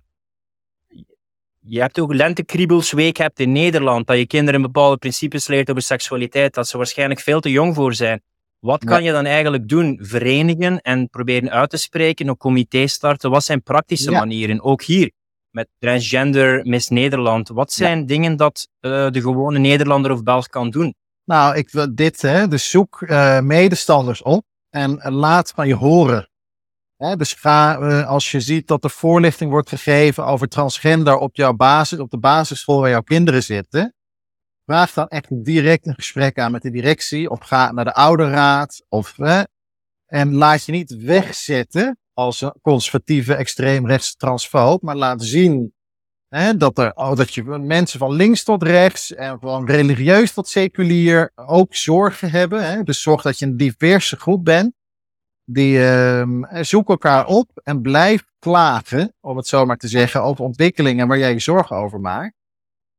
je hebt ook lentekriebelsweek hebt in Nederland, dat je kinderen bepaalde principes leert over seksualiteit, dat ze waarschijnlijk veel te jong voor zijn. Wat kan je dan eigenlijk doen? Verenigen en proberen uit te spreken, een comité starten. Wat zijn praktische manieren? Ook hier, met Transgender Miss Nederland. Wat zijn dingen dat uh, de gewone Nederlander of Belg kan doen? Nou, ik wil dit, hè, dus zoek uh, medestanders op en laat van je horen. Dus ga, uh, als je ziet dat er voorlichting wordt gegeven over transgender op jouw basis, op de basisschool waar jouw kinderen zitten, vraag dan echt direct een gesprek aan met de directie of ga naar de ouderraad of, en laat je niet wegzetten als een conservatieve, extreemrechtse transfoob, maar laat zien dat, er, oh, dat je mensen van links tot rechts en van religieus tot seculier ook zorgen hebben. Dus zorg dat je een diverse groep bent die uh, zoek elkaar op en blijf klagen, om het zo maar te zeggen, over ontwikkelingen waar jij je zorgen over maakt.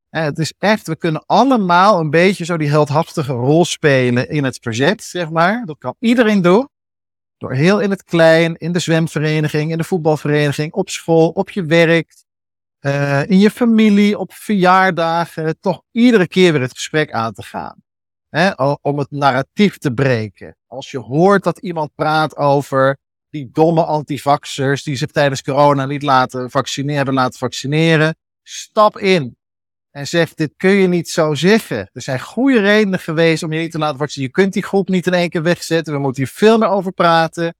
Het is echt, we kunnen allemaal een beetje zo die heldhaftige rol spelen in het verzet, zeg maar. Dat kan iedereen doen. Door heel in het klein, in de zwemvereniging, in de voetbalvereniging, op school, op je werk, uh, in je familie, op verjaardagen, toch iedere keer weer het gesprek aan te gaan. Hè, om het narratief te breken. Als je hoort dat iemand praat over die domme antivaxers die zich tijdens corona niet laten vaccineren, laten vaccineren, stap in en zeg: Dit kun je niet zo zeggen. Er zijn goede redenen geweest om je niet te laten vaccineren. Je kunt die groep niet in één keer wegzetten. We moeten hier veel meer over praten.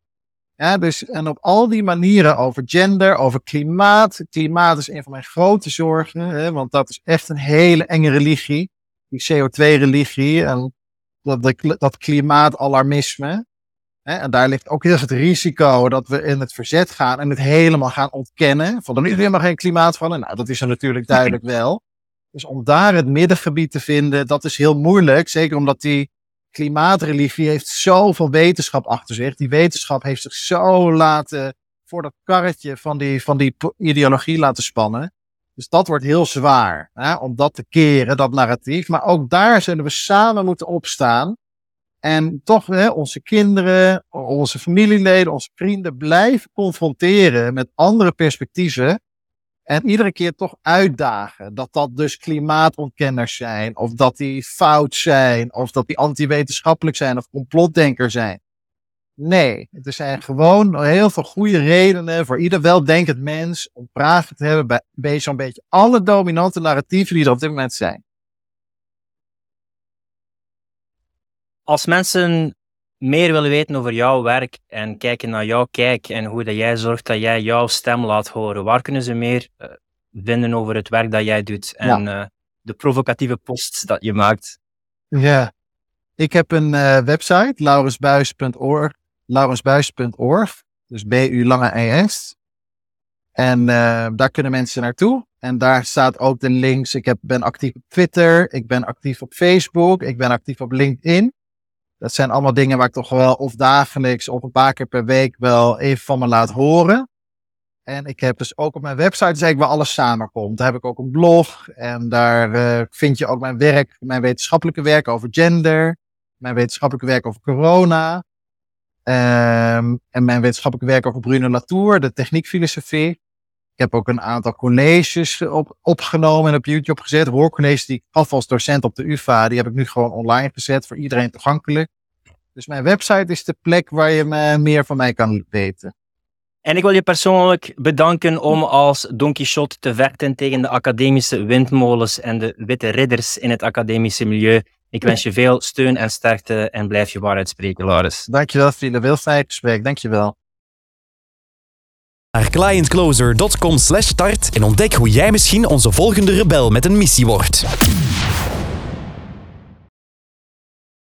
Ja, dus, en op al die manieren over gender, over klimaat. Klimaat is een van mijn grote zorgen, hè, want dat is echt een hele enge religie die CO2-religie en dat, dat klimaatalarmisme. Hè, en daar ligt ook heel het risico dat we in het verzet gaan en het helemaal gaan ontkennen. Van er is helemaal geen klimaatverandering. Nou, dat is er natuurlijk duidelijk wel. Dus om daar het middengebied te vinden, dat is heel moeilijk. Zeker omdat die klimaatreligie heeft zoveel wetenschap achter zich. Die wetenschap heeft zich zo laten voor dat karretje van die, van die ideologie laten spannen. Dus dat wordt heel zwaar hè, om dat te keren, dat narratief. Maar ook daar zullen we samen moeten opstaan. En toch hè, onze kinderen, onze familieleden, onze vrienden blijven confronteren met andere perspectieven. En iedere keer toch uitdagen dat dat dus klimaatontkenners zijn, of dat die fout zijn, of dat die antiwetenschappelijk zijn, of complotdenkers zijn. Nee, er zijn gewoon heel veel goede redenen voor ieder weldenkend mens om praten te hebben bij, zo'n beetje alle dominante narratieven die er op dit moment zijn. Als mensen meer willen weten over jouw werk en kijken naar jouw kijk en hoe dat jij zorgt dat jij jouw stem laat horen, waar kunnen ze meer uh, vinden over het werk dat jij doet en uh, de provocatieve posts dat je maakt? Ja, ik heb een uh, website, laurensbuis.org laurensbuis.org. Dus B-U lange E-S. En daar kunnen mensen naartoe. En daar staat ook de links. Ik heb, ben actief op Twitter. Ik ben actief op Facebook. Ik ben actief op LinkedIn. Dat zijn allemaal dingen waar ik toch wel of dagelijks of een paar keer per week wel even van me laat horen. En ik heb dus ook op mijn website dus waar alles samenkomt. Daar heb ik ook een blog. En daar uh, vind je ook mijn werk, mijn wetenschappelijke werk over gender. Mijn wetenschappelijke werk over corona. Um, en mijn wetenschappelijk werk over Bruno Latour, de techniekfilosofie. Ik heb ook een aantal colleges op, opgenomen en op YouTube gezet. Hoorcolleges die ik af als docent op de UvA, die heb ik nu gewoon online gezet, voor iedereen toegankelijk. Dus mijn website is de plek waar je me meer van mij kan weten. En ik wil je persoonlijk bedanken om als Don Quixote te vechten tegen de academische windmolens en de witte ridders in het academische milieu. Ik wens je veel steun en sterkte en blijf je waarheid spreken, Laurens. Dankjewel, vrienden. Veel fijn gesprek. Dankjewel. Naar clientcloser.com slash start en ontdek hoe jij misschien onze volgende rebel met een missie wordt.